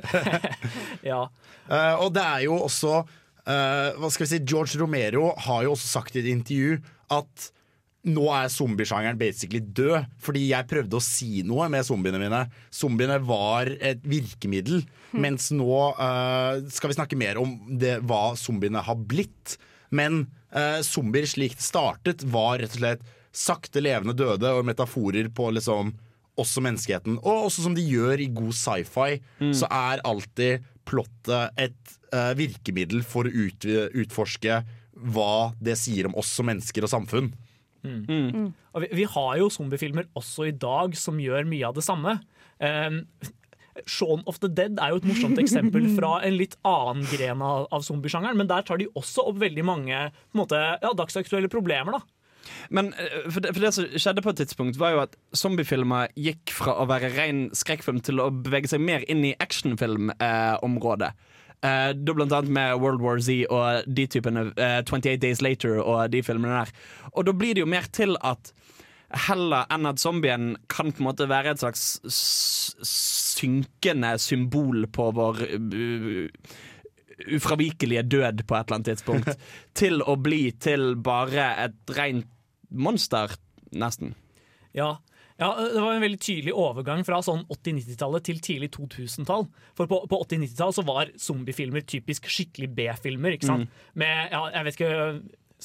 ja. Uh, og det er jo også uh, Hva skal vi si George Romero har jo også sagt i et intervju at nå er zombiesjangeren basically død. Fordi jeg prøvde å si noe med zombiene mine. Zombiene var et virkemiddel. Mens nå uh, skal vi snakke mer om det, hva zombiene har blitt. Men eh, zombier slik det startet, var rett og slett sakte levende døde og metaforer på liksom også menneskeheten. Og også som de gjør i god sci-fi, så er alltid plottet et uh, virkemiddel for å ut, utforske hva det sier om oss som mennesker og samfunn. Mm. Og vi, vi har jo zombiefilmer også i dag som gjør mye av det samme. Um, Shaun of the Dead er jo et morsomt eksempel fra en litt annen gren av, av zombiesjangeren, men der tar de også opp veldig mange måte, ja, dagsaktuelle problemer. da. Men eh, for det, for det som skjedde på et tidspunkt, var jo at zombiefilmer gikk fra å være ren skrekkfilm til å bevege seg mer inn i actionfilmområdet. Eh, da blant annet med World War Z og de typene eh, 28 Days Later og de filmene der. Og da blir det jo mer til at heller enn at zombien kan på en måte være et slags synkende symbol på vår uh, ufravikelige død på et eller annet tidspunkt, til å bli til bare et rent monster, nesten. Ja. ja, Det var en veldig tydelig overgang fra sånn 80-90-tallet til tidlig 2000-tall. For på, på 80-90-tall så var zombiefilmer typisk skikkelig B-filmer. ikke sant? Med, ja, jeg vet ikke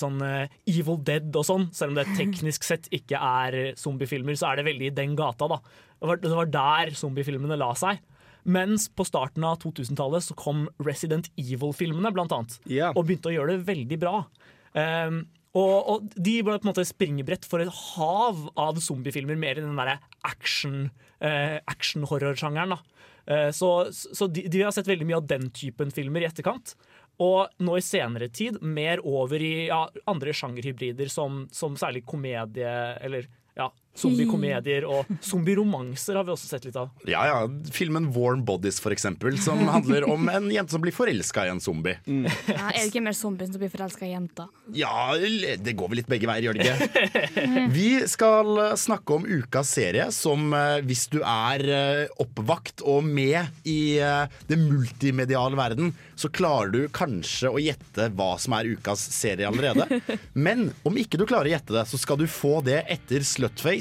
sånn eh, Evil Dead og sånn, selv om det teknisk sett ikke er zombiefilmer, så er det veldig i den gata. da. Det var, det var der zombiefilmene la seg. Mens på starten av 2000-tallet så kom Resident Evil-filmene, blant annet. Og begynte å gjøre det veldig bra. Um, og, og de ble på en måte springebrett for et hav av zombiefilmer, mer i den derre action, eh, action-horror-sjangeren. Eh, så så de, de har sett veldig mye av den typen filmer i etterkant. Og nå i senere tid mer over i ja, andre sjangerhybrider som, som særlig komedie, eller ja, zombiekomedier og zombieromanser har vi også sett litt av. Ja, ja. Filmen Warm Bodies, for eksempel, som handler om en jente som blir forelska i en zombie. Ja, er det ikke mer zombien som blir forelska i jenta? Ja, det går vel litt begge veier, gjør det ikke? Vi skal snakke om ukas serie, som eh, hvis du er eh, oppvakt og med i eh, det multimediale verden, så klarer du kanskje å gjette hva som er ukas serie allerede. Men om ikke du klarer å gjette det, så skal du få det etter Slutface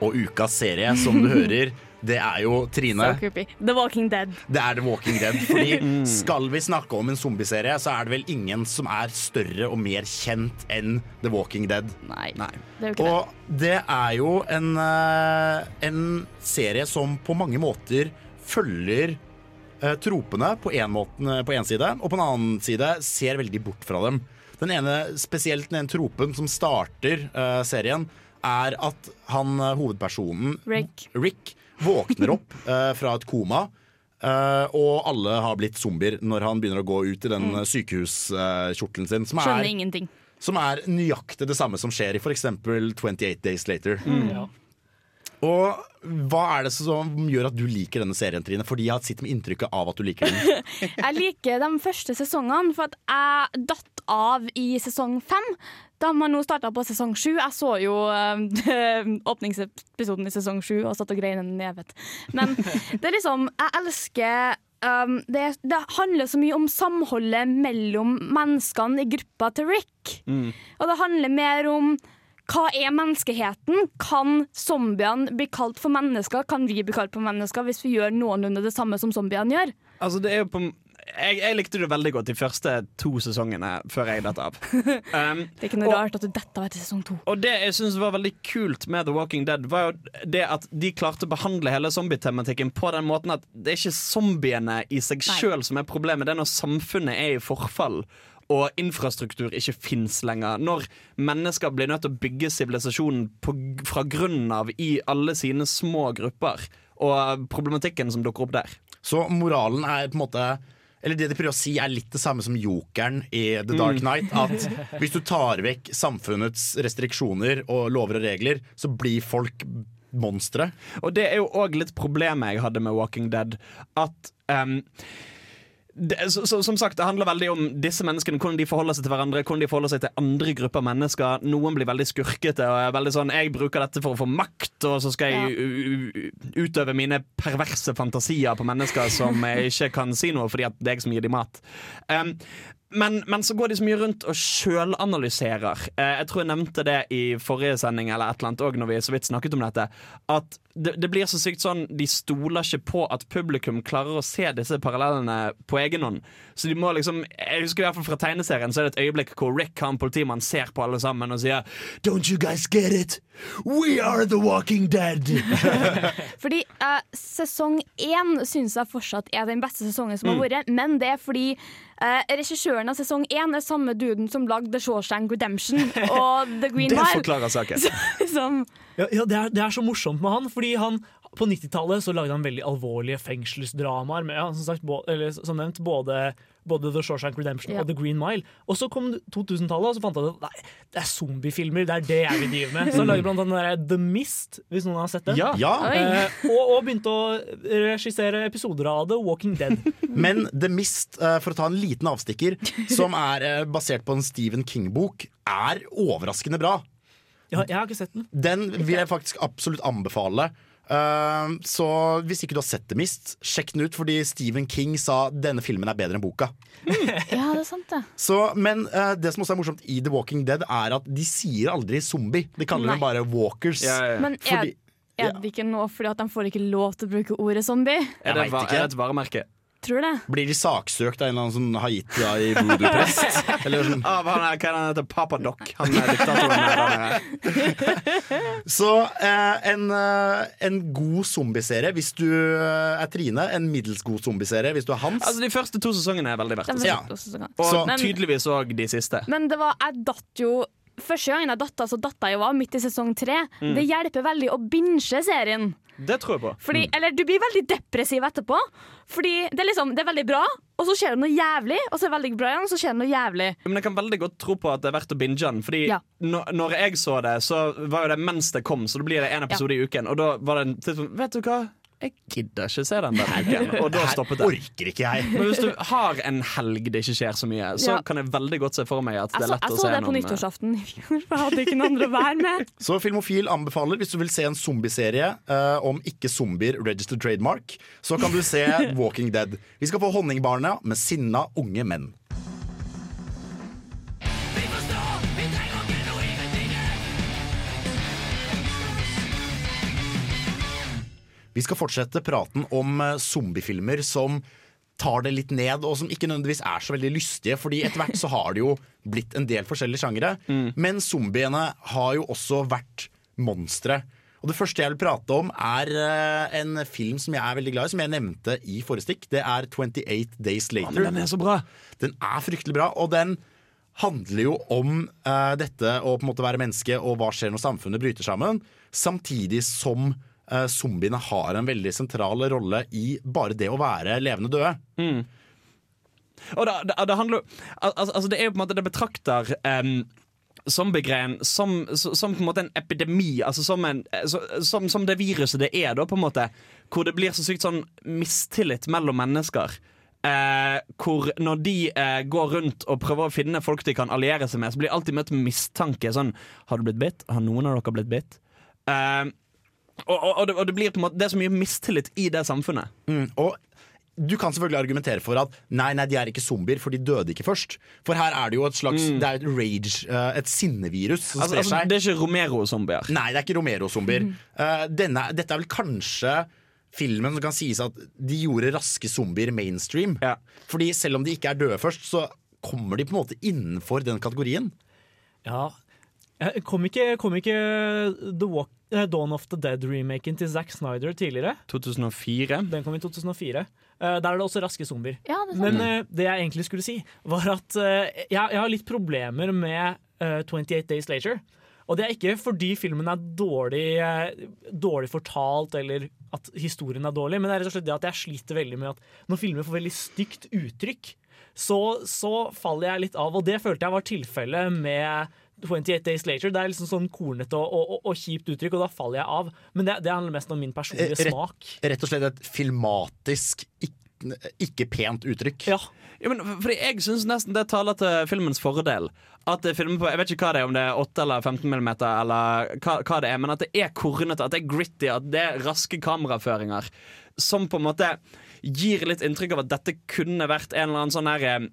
Og ukas serie, som du hører, det er jo Trine. So. The Walking Dead. Det er The Walking Dead. Fordi skal vi snakke om en zombieserie, så er det vel ingen som er større og mer kjent enn The Walking Dead. Nei, det jo ikke Og det er jo en, eh, en serie som på mange måter følger eh, tropene på én på en side, og på en annen side ser veldig bort fra dem. Den ene, spesielt den ene tropen som starter uh, serien, er at han eh, hovedpersonen Rick. Rick våkner opp eh, fra et koma. eh, og alle har blitt zombier når han begynner å gå ut i den Mm. eh, sykehuskjortelen sin. Som Skjønner er, ingenting. som er nøyaktig det samme som skjer i f.eks. 28 Days Later. Ja. Og hva er det som gjør at du liker denne serien, Trine? Fordi jeg har sittet med inntrykket av at du liker den. Jeg liker de første sesongene, for at jeg datt av i sesong fem. Da man nå starta på sesong sju. Jeg så jo øh, åpningsepisoden i sesong sju og satt og grein en nevet. Men det er liksom Jeg elsker um, det, det handler så mye om samholdet mellom menneskene i gruppa til Rick. Og det handler mer om hva er menneskeheten? Kan zombiene bli kalt for mennesker? Kan vi bli kalt for mennesker hvis vi gjør noenlunde det samme som zombiene gjør? Altså, det er jo på jeg, jeg likte det veldig godt de første to sesongene før jeg datt av. Um, Det er ikke noe rart at du detter av etter sesong to. Og det jeg synes var veldig kult med The Walking Dead, var jo det at de klarte å behandle hele zombietematikken på den måten at det er ikke zombiene i seg sjøl som er problemet, det er når samfunnet er i forfall. Og infrastruktur ikke fins lenger. Når mennesker blir nødt til å bygge sivilisasjonen fra grunnen av i alle sine små grupper. Og problematikken som dukker opp der. Så moralen er på en måte Eller det de prøver å si, er litt det samme som jokeren i The Dark Night. Knight. At hvis du tar vekk samfunnets restriksjoner og lover og regler, så blir folk monstre. Og det er jo òg litt problemet jeg hadde med Walking Dead. At ehm, det, så, så, som sagt, det handler veldig om disse menneskene, hvordan de forholder seg til hverandre, hvordan de forholder seg til andre grupper mennesker. Noen blir veldig skurkete og er veldig sånn 'jeg bruker dette for å få makt', og så skal jeg utøve mine perverse fantasier på mennesker som jeg ikke kan si noe fordi at det er jeg som gir dem mat. Um, men, men så går de så mye rundt og sjølanalyserer. Eh, jeg tror jeg nevnte det i forrige sending eller et eller annet også, når vi så vidt snakket om dette. At det, det blir så sykt sånn De stoler ikke på at publikum klarer å se disse parallellene på egen hånd. Så de må liksom Jeg husker i hvert fall fra tegneserien Så er det et øyeblikk hvor Rick, han politimannen, ser på alle sammen og sier Don't you guys get it? We are the walking dead! Fordi eh, sesong én syns jeg fortsatt er den beste sesongen som har Mm. vært, men det er fordi eh, regissøren av sesong én er samme duden som lagde The Shawshank Redemption og The Green Mile. Det forklarer saken. Som, Ja, ja det, er, det er så morsomt med han, fordi han på 90-tallet så lagde han veldig alvorlige fengselsdramaer. Med, ja, som, sagt, bå- eller, som nevnt, både, både The Shawshank Redemption Ja. og The Green Mile. Og så kom 2000-tallet, og så fant jeg ut at nei, det er zombiefilmer. Det er det jeg vil drive med. Så han lager blant annet The Mist, hvis noen har sett den. Ja. Ja. Eh, og, og begynte å regissere episoder av The Walking Dead. Men The Mist, eh, for å ta en liten avstikker, som er eh, basert på en Stephen King-bok, er overraskende bra. Ja, jeg har ikke sett den. Den vil jeg faktisk absolutt anbefale. Eh, så hvis ikke du har sett The Mist, sjekk den ut, fordi Stephen King sa denne filmen er bedre enn boka. ja, det er sant, det. Så, men uh, det som også er morsomt i The Walking Dead, er at de sier aldri zombie. De kaller Nei. dem bare walkers. Men er, Fordi- er det ikke nå fordi at de får ikke lov til å bruke ordet zombie? Er det, ikke er det et varemerke? Tror det. Blir de saksøkt av en eller annen sånn Haitia i voodoo-prest? Eller sånn. Av han er, hva er han heter? Papa Doc. Han er diktatoren her. Så eh, en, eh, en god zombieserie hvis du eh, er Trine. En middels god zombieserie hvis du er Hans. Altså, de første to sesongene er veldig verdt å se. Ja. Og Så- Men- tydeligvis òg de siste. Men det var, jeg datt jo Første gangen jeg datta, så datta jeg jo av midt i sesong tre. Mm. Det hjelper veldig å binge serien. Det tror jeg på. Fordi, Eller du blir veldig depressiv etterpå. Fordi det er liksom, det er veldig bra, og så skjer det noe jævlig. Og så er det veldig bra igjen, og så skjer det noe jævlig. Men jeg kan veldig godt tro på at det er verdt å binge den. Fordi Ja. når, når jeg så det, så var jo det mens det kom, så da blir det en episode i uken. Og da var det en tidspunkt Vet du hva? Jeg gidder ikke se den denne uken. Og da Det stoppet det. orker ikke jeg. Men hvis du har en helg det ikke skjer så mye, så Ja. kan jeg veldig godt se for meg at det er lett så, noen. jeg så det på nyttårsaften i fjor, for jeg hadde ikke noen andre å være med. Så Filmofil anbefaler, hvis du vil se en zombieserie uh, om ikke-zombier registered trademark, så kan du se Walking Dead. Vi skal få Honningbarna med sinna unge menn. Vi skal fortsette praten om eh, zombiefilmer som tar det litt ned, og som ikke nødvendigvis er så veldig lystige. Fordi etter hvert så har det jo blitt en del forskjellige sjangere. Men zombiene har jo også vært monstre. Og det første jeg vil prate om, er eh, en film som jeg er veldig glad i, som jeg nevnte i forrige stikk. Det er 28 Days Later. men den er så bra. Den er fryktelig bra, og den handler jo om uh, dette å på en måte være menneske, og hva skjer når samfunnet bryter sammen. Samtidig som eh, zombiene har en veldig sentral rolle i bare det å være levende døde. Mm. Og det, det, det handler altså, altså Det er jo på en måte Det betrakter um, zombiegreien som, som, på en måte en epidemi. Altså som, en, så, som, som det viruset det er, da, på en måte. Hvor det blir så sykt sånn mistillit mellom mennesker. Eh, hvor når de eh, går rundt og prøver å finne folk de kan alliere seg med, så blir de alltid møtt med mistanke. Sånn Har du blitt bitt? Har noen av dere blitt bitt? Eh, og, og, og, det, og det blir på en måte Det er så mye mistillit i det samfunnet. Mm, og du kan selvfølgelig argumentere for at nei, nei, de er ikke zombier, for de døde ikke først. For her er det jo et slags Det er et rage, eh, et sinnevirus som Mm. Altså, sprer altså, det er ikke Romero-zombier. Nei, det er ikke Romero-zombier. Mm. Uh, dette er vel kanskje filmen som kan sies at de gjorde raske zombier mainstream. Fordi selv om de ikke er døde først, så kommer de på en måte innenfor den kategorien. Ja. Eh, Kom ikke, kom ikke The Walk, eh, Dawn of the Dead-remaken til Zack Snyder tidligere? 2004. Den kom i 2004. Eh, der er det også raske zombier. Ja, det. Men eh, det jeg egentlig skulle si, var at jeg, jeg har litt problemer med eh, 28 Days Later. Og det er ikke fordi filmen er dårlig, dårlig fortalt eller at historien er dårlig, men det er rett og slett det at jeg sliter veldig med at når filmer får veldig stygt uttrykk, så, så faller jeg litt av. Og det følte jeg var tilfellet med 28 Days Later. Det er liksom sånn kornete og, og, og, og kjipt uttrykk, og da faller jeg av. Men det, det handler mest om min personlige rett, smak. Rett, og slett et filmatisk, ikke, ikke pent uttrykk. Ja, men fordi Jeg syns nesten det taler til filmens fordel. At det filmer på, Jeg vet ikke hva det er, om det er 8 eller 15 mm, eller hva, hva det er, men at det er kornete, at det er gritty, at det er raske kameraføringer. Som på en måte gir litt inntrykk av at dette kunne vært en eller annen sånn her eh,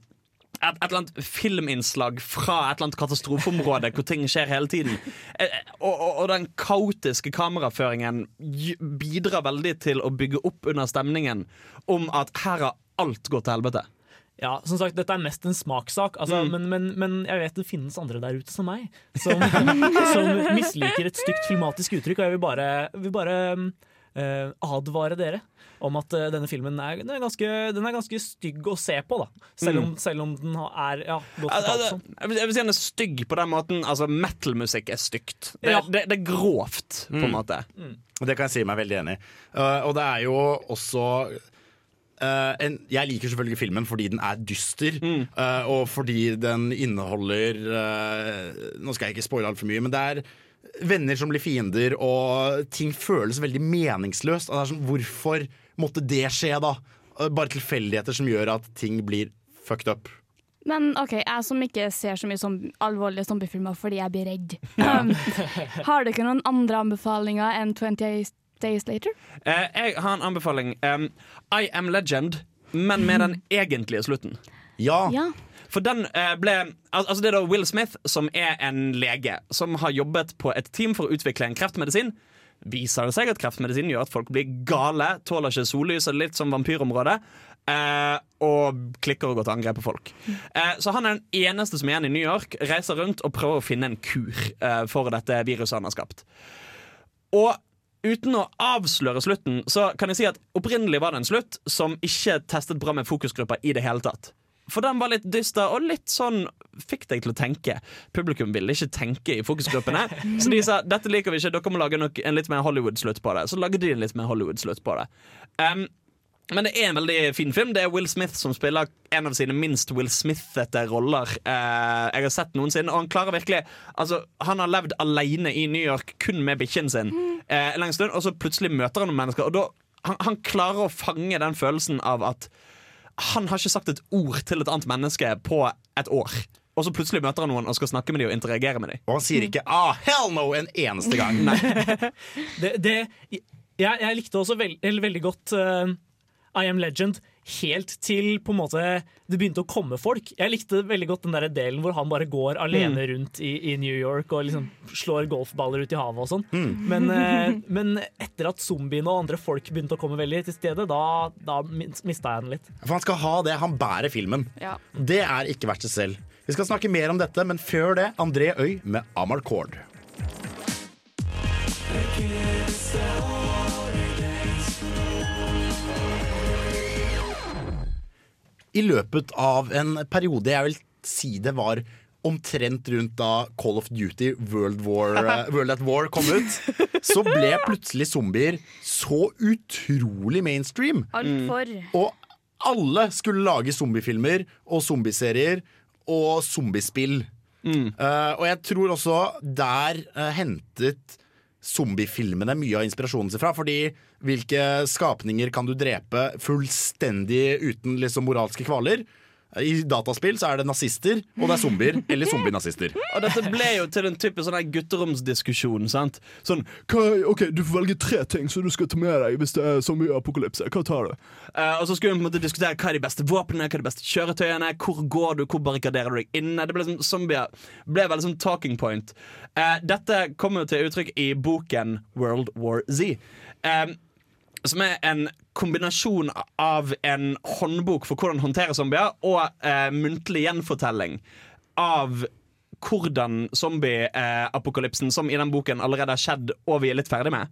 et, et eller annet filminnslag fra et eller annet katastrofeområde hvor ting skjer hele tiden. Eh, eh, Og, og, og den kaotiske kameraføringen bidrar veldig til å bygge opp under stemningen om at her har alt gått til helvete. Ja, som sagt, Dette er mest en smakssak, altså, Mm. men, men, men jeg vet det finnes andre der ute som meg, som, som misliker et stygt filmatisk uttrykk. Og jeg vil bare, vil bare eh, advare dere om at eh, denne filmen er, den er, ganske, den er ganske stygg å se på, da. Selv om, Mm. selv om den har- er ja, godt fortalt sånn. Jeg vil, jeg vil si den er stygg på den måten. Altså, Metal-musikk er stygt. Det, Ja. det, det er grovt, på en Mm. måte. Og det kan jeg si meg veldig enig i. Uh, og det er jo også uh, en, Jeg liker selvfølgelig filmen fordi den er dyster, uh, og fordi den inneholder uh, Nå skal jeg ikke spoile altfor mye, men det er venner som blir fiender, og ting føles veldig meningsløst. Og det er sånn, hvorfor måtte det skje, da? Uh, Bare tilfeldigheter som gjør at ting blir fucked up. Men OK, jeg som ikke ser så mye som alvorlige zombiefilmer fordi jeg blir redd. Um, har dere noen andre anbefalinger enn 28 Days Later? Eh, jeg har en anbefaling. Um, I Am Legend, men med den egentlige slutten. Ja. Ja. For den eh, ble al Altså Det er da Will Smith, som er en lege, som har jobbet på et team for å utvikle en kreftmedisin. Viser det seg at kreftmedisin gjør at folk blir gale, tåler ikke sollys, og litt som vampyrområdet. eh, og klikker og går til angrep på folk. Eh, så han er den eneste som er igjen i New York, reiser rundt og prøver å finne en kur for dette viruset han har skapt. Og uten å avsløre slutten, så kan jeg si at opprinnelig var det en slutt som ikke testet bra med fokusgrupper i det hele tatt. For den var litt dyster og litt sånn fikk deg til å tenke. Publikum ville ikke tenke i fokusgruppene, så de sa dette liker vi ikke, dere må lage nok, en litt mer Hollywood-slutt på det. Så lagde de en litt mer Hollywood-slutt på det. Um, men det er en veldig fin film. Det er Will Smith som spiller en av sine minst Will Smith-ete roller eh, jeg har sett noensinne. Og han klarer virkelig Altså, han har levd alene i New York kun med bikkjen sin eh, en lang stund, og så plutselig møter han noen mennesker, og da han, han klarer å fange den følelsen av at han har ikke sagt et ord til et annet menneske på et år. Og så plutselig møter han noen og skal snakke med dem og interagere med dem. Og han sier ikke 'ah, hell no' en eneste gang. det, det, jeg, jeg likte også veld, veldig godt uh, I Am Legend helt til på en måte det begynte å komme folk. Jeg likte veldig godt den der delen hvor han bare går alene Mm. rundt i, i New York og liksom slår golfballer ut i havet og sånn. Mm. Men, eh, men etter at zombiene og andre folk begynte å komme veldig til stede, da, da mista jeg den litt. For han skal ha det. Han bærer filmen. Ja. Det er ikke verdt det selv. Vi skal snakke mer om dette, men før det André Øy med Amarcord. I løpet av en periode jeg vil si det var omtrent rundt da Call of Duty World, War, eh, World at War kom ut, så ble plutselig zombier så utrolig mainstream. Altfor. Og alle skulle lage zombiefilmer og zombieserier og zombiespill. Eh, og jeg tror også der uh, hentet zombiefilmene mye av inspirasjonen sin fra. Fordi hvilke skapninger kan du drepe fullstendig uten liksom moralske kvaler? I dataspill så er det nazister, og det er zombier. Eller zombienazister. Og dette ble jo til en type sånn gutteromsdiskusjon. Sant? Sånn hva, OK, du får velge tre ting som du skal ta med deg hvis det er zombieapokalypse. Hva tar du? Uh, og så skulle vi på en måte diskutere hva er de beste våpnene, hva er de beste kjøretøyene, hvor går du, hvor barrikaderer du deg inne. Det ble sånn, zombier ble veldig sånn talking point. Uh, dette kommer jo til uttrykk i boken World War Z. Eh, som er en kombinasjon av en håndbok for hvordan håndtere zombier og eh, muntlig gjenfortelling av hvordan zombieapokalypsen, som i den boken allerede har skjedd og vi er litt ferdig med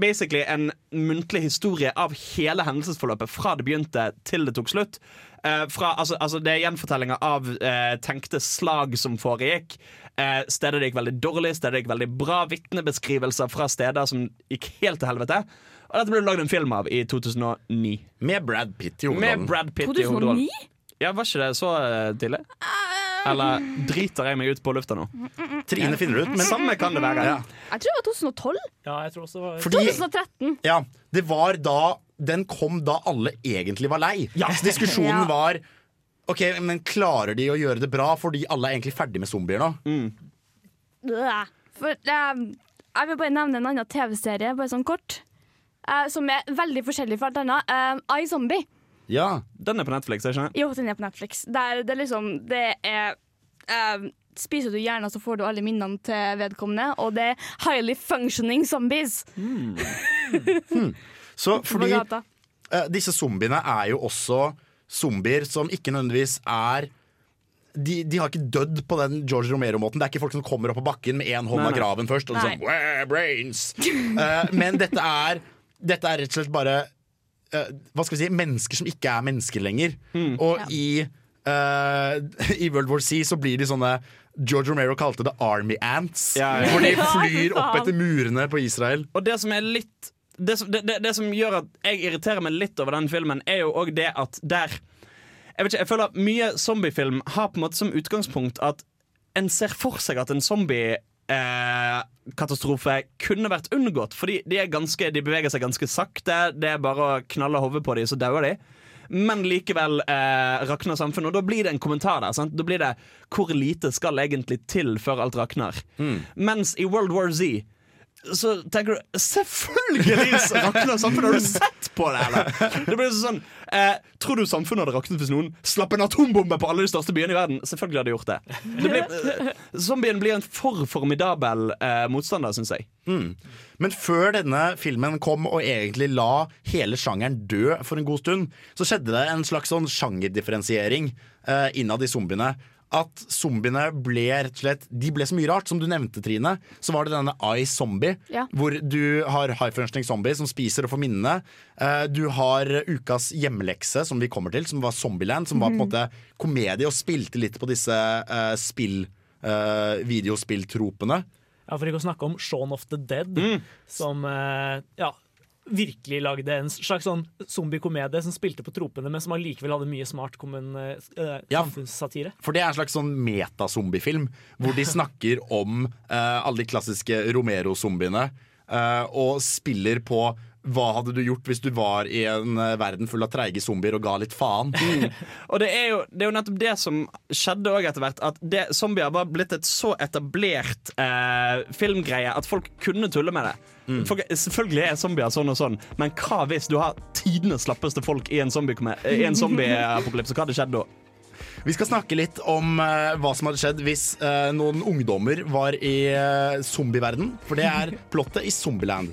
Basically en muntlig historie av hele hendelsesforløpet fra det begynte til det tok slutt. Eh, fra, altså, altså Det er gjenfortellinger av eh, tenkte slag som foregikk. Eh, steder det gikk veldig dårlig, steder det gikk veldig bra. Vitnebeskrivelser fra steder som gikk helt til helvete. Og dette ble det lagd en film av i 2009. Med Brad Pitt i Med hovedrollen. Brad Pitt i 2009? hovedrollen. Ja, Var ikke det så eh, tidlig? Eller driter jeg meg ut på lufta nå? Trine finner det ut, men Samme kan det være. Ja. Jeg tror det var 2012. Ja, jeg tror også det var Fordi- 2013. Ja, det var da Den kom da alle egentlig var lei. Ja. Så diskusjonen Ja. var Ok, men klarer de å gjøre det bra fordi alle er egentlig ferdig med zombier nå? Mm. For, eh, jeg vil bare nevne en annen TV-serie, bare sånn kort. uh, som er veldig forskjellig fra alt annet. Uh, iZombie. Ja. Den er på Netflix, er ikke det? Jo, den er på Netflix. Der det liksom Det er uh, Spiser du hjernen, så får du alle minnene til vedkommende. Og det er highly functioning zombies. Så fordi eh, disse zombiene er jo også zombier som ikke nødvendigvis er de, de har ikke dødd på den George Romero-måten. Det er ikke folk som kommer opp på bakken med én hånd Nei, av graven først. Og sånn, brains uh, Men dette er, dette er rett og slett bare Hva skal vi si mennesker som ikke er mennesker lenger. Mm. Og i, eh, i World War C så blir de sånne George Romero kalte det Army Ants. Ja, ja. Hvor de flyr opp etter murene på Israel. Og det som er litt det som, det, det, det som gjør at jeg irriterer meg litt over den filmen, er jo òg det at der jeg, vet ikke, jeg føler at Mye zombiefilm har på en måte som utgangspunkt at en ser for seg at en zombiekatastrofe kunne vært unngått. Fordi de, ganske, de beveger seg ganske sakte. Det er bare å knalle hodet på dem, så dauer de. Men likevel eh, rakner samfunnet, og da blir det en kommentar der. Sant? Da blir det 'hvor lite skal egentlig til før alt rakner'? Mens i World War Z så tenker du Selvfølgelig rakner samfunnet! Har du sett på det, eller? Det blir sånn eh, Tror du samfunnet hadde raknet hvis noen slapp en atombombe på alle de største byene i verden? Selvfølgelig hadde de gjort det. det blir, eh, zombien blir en for formidabel eh, motstander, syns jeg. Mm. Men før denne filmen kom og egentlig la hele sjangeren dø for en god stund, så skjedde det en slags sånn sjangerdifferensiering eh, innad i zombiene. At zombiene ble rett og slett De ble så mye rart. Som du nevnte, Trine, så var det denne Eye Zombie, Ja. hvor du har high functioning zombie som spiser og får minnene. Eh, Du har ukas hjemmelekse, som vi kommer til, som var Zombieland, som var på en Mhm. måte komedie og spilte litt på disse uh, spill uh, videospilltropene. Ja, For ikke å snakke om Shaun of the Dead, som eh, ja, virkelig lagde en slags sånn zombie-komedie som spilte på tropene, men som allikevel hadde mye smart kommun, uh, Ja. samfunnssatire. For det er en slags sånn metazombiefilm, hvor de snakker om uh, alle de klassiske Romero-zombiene, uh, og spiller på hva hadde du gjort hvis du var i en eh, verden full av treige zombier og ga litt faen? Og det er, jo, det er jo nettopp det som skjedde òg etter hvert. At det, zombier var blitt et så etablert eh, filmgreie at folk kunne tulle med det. Folk, selvfølgelig er zombier sånn og sånn, men hva hvis du har tidenes slappeste folk i en zombie- i? Hva hadde skjedd da? Vi skal snakke litt om uh, hva som hadde skjedd hvis uh, noen ungdommer var i uh, zombieverden. For det er plottet i Zombieland.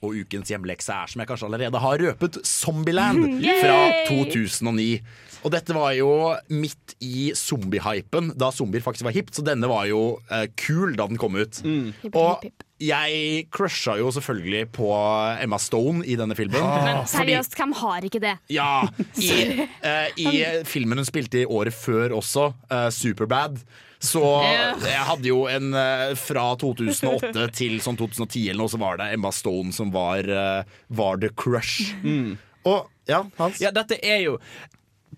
Og ukens hjemlekse er, som jeg kanskje allerede har røpet, Zombieland fra 2009. Og dette var jo midt i zombiehypen, da zombier faktisk var hipt, så denne var jo eh, kul da den kom ut. Hipp, Og hipp, hipp. jeg crusha jo selvfølgelig på Emma Stone i denne filmen. Men seriøst, hvem har ikke det? Ja, i, uh, i filmen hun spilte i året før også, uh, Superbad. Så jeg hadde jo en eh, Fra 2008 til sånn 2010 eller noe, så var det Emma Stone som var, eh, var the crush. Og ja, Hans? Ja, dette er jo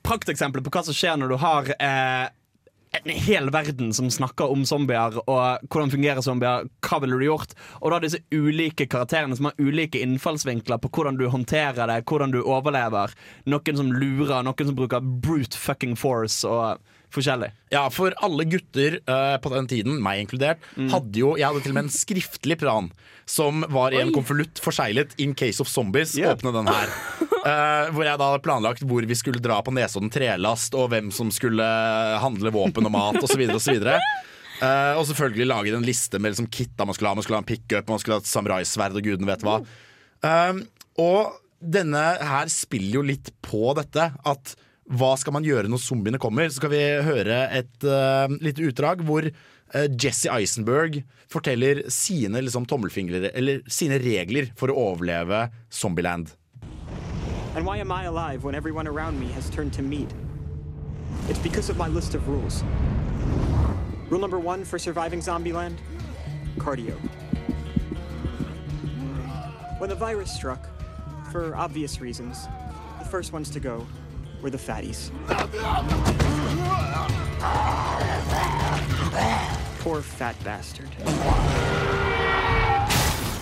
prakteksempelet på hva som skjer når du har eh, en hel verden som snakker om zombier og hvordan fungerer zombier, hva ville du gjort? Og da disse ulike karakterene som har ulike innfallsvinkler på hvordan du håndterer det, hvordan du overlever. Noen som lurer, noen som bruker brute fucking force og forskjellig. Ja, for alle gutter uh, på den tiden, meg inkludert, Mm. hadde jo Jeg hadde til og med en skriftlig plan som var i en konvolutt forseglet in case of zombies. Yeah. Åpne den her. Uh, hvor jeg da hadde planlagt hvor vi skulle dra på Nesodden trelast, og hvem som skulle handle våpen og mat osv. osv. Uh, og selvfølgelig lage en liste med liksom kitta man skulle ha. Man skulle ha en pickup, man skulle ha et samuraisverd og gudene vet hva. Uh, og denne her spiller jo litt på dette at hva skal man gjøre når zombiene kommer? Så skal vi høre et uh, lite utdrag hvor uh, Jesse Eisenberg forteller sine liksom, sine regler for å overleve Zombieland. And why am I alive when everyone around me has turned to meat? It's because of my list of rules. Rule number one for surviving Zombieland cardio. When the virus struck, for obvious reasons, the first ones to go were the fatties. Poor fat bastard.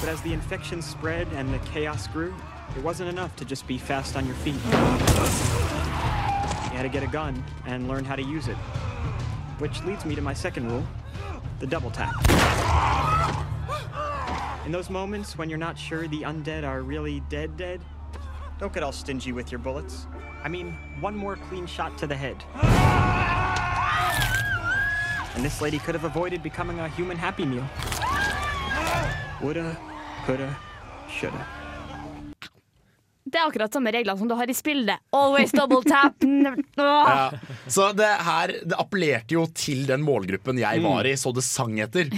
But as the infection spread and the chaos grew, it wasn't enough to just be fast on your feet. You had to get a gun and learn how to use it. Which leads me to my second rule the double tap. In those moments when you're not sure the undead are really dead, dead, don't get all stingy with your bullets. I mean, one more clean shot to the head. And this lady could have avoided becoming a human Happy Meal. Woulda, coulda, shoulda. Det er akkurat samme reglene som du har i spillet. Always double tap. Ja. Så det her det appellerte jo til den målgruppen Mm. jeg var i, så det sang etter.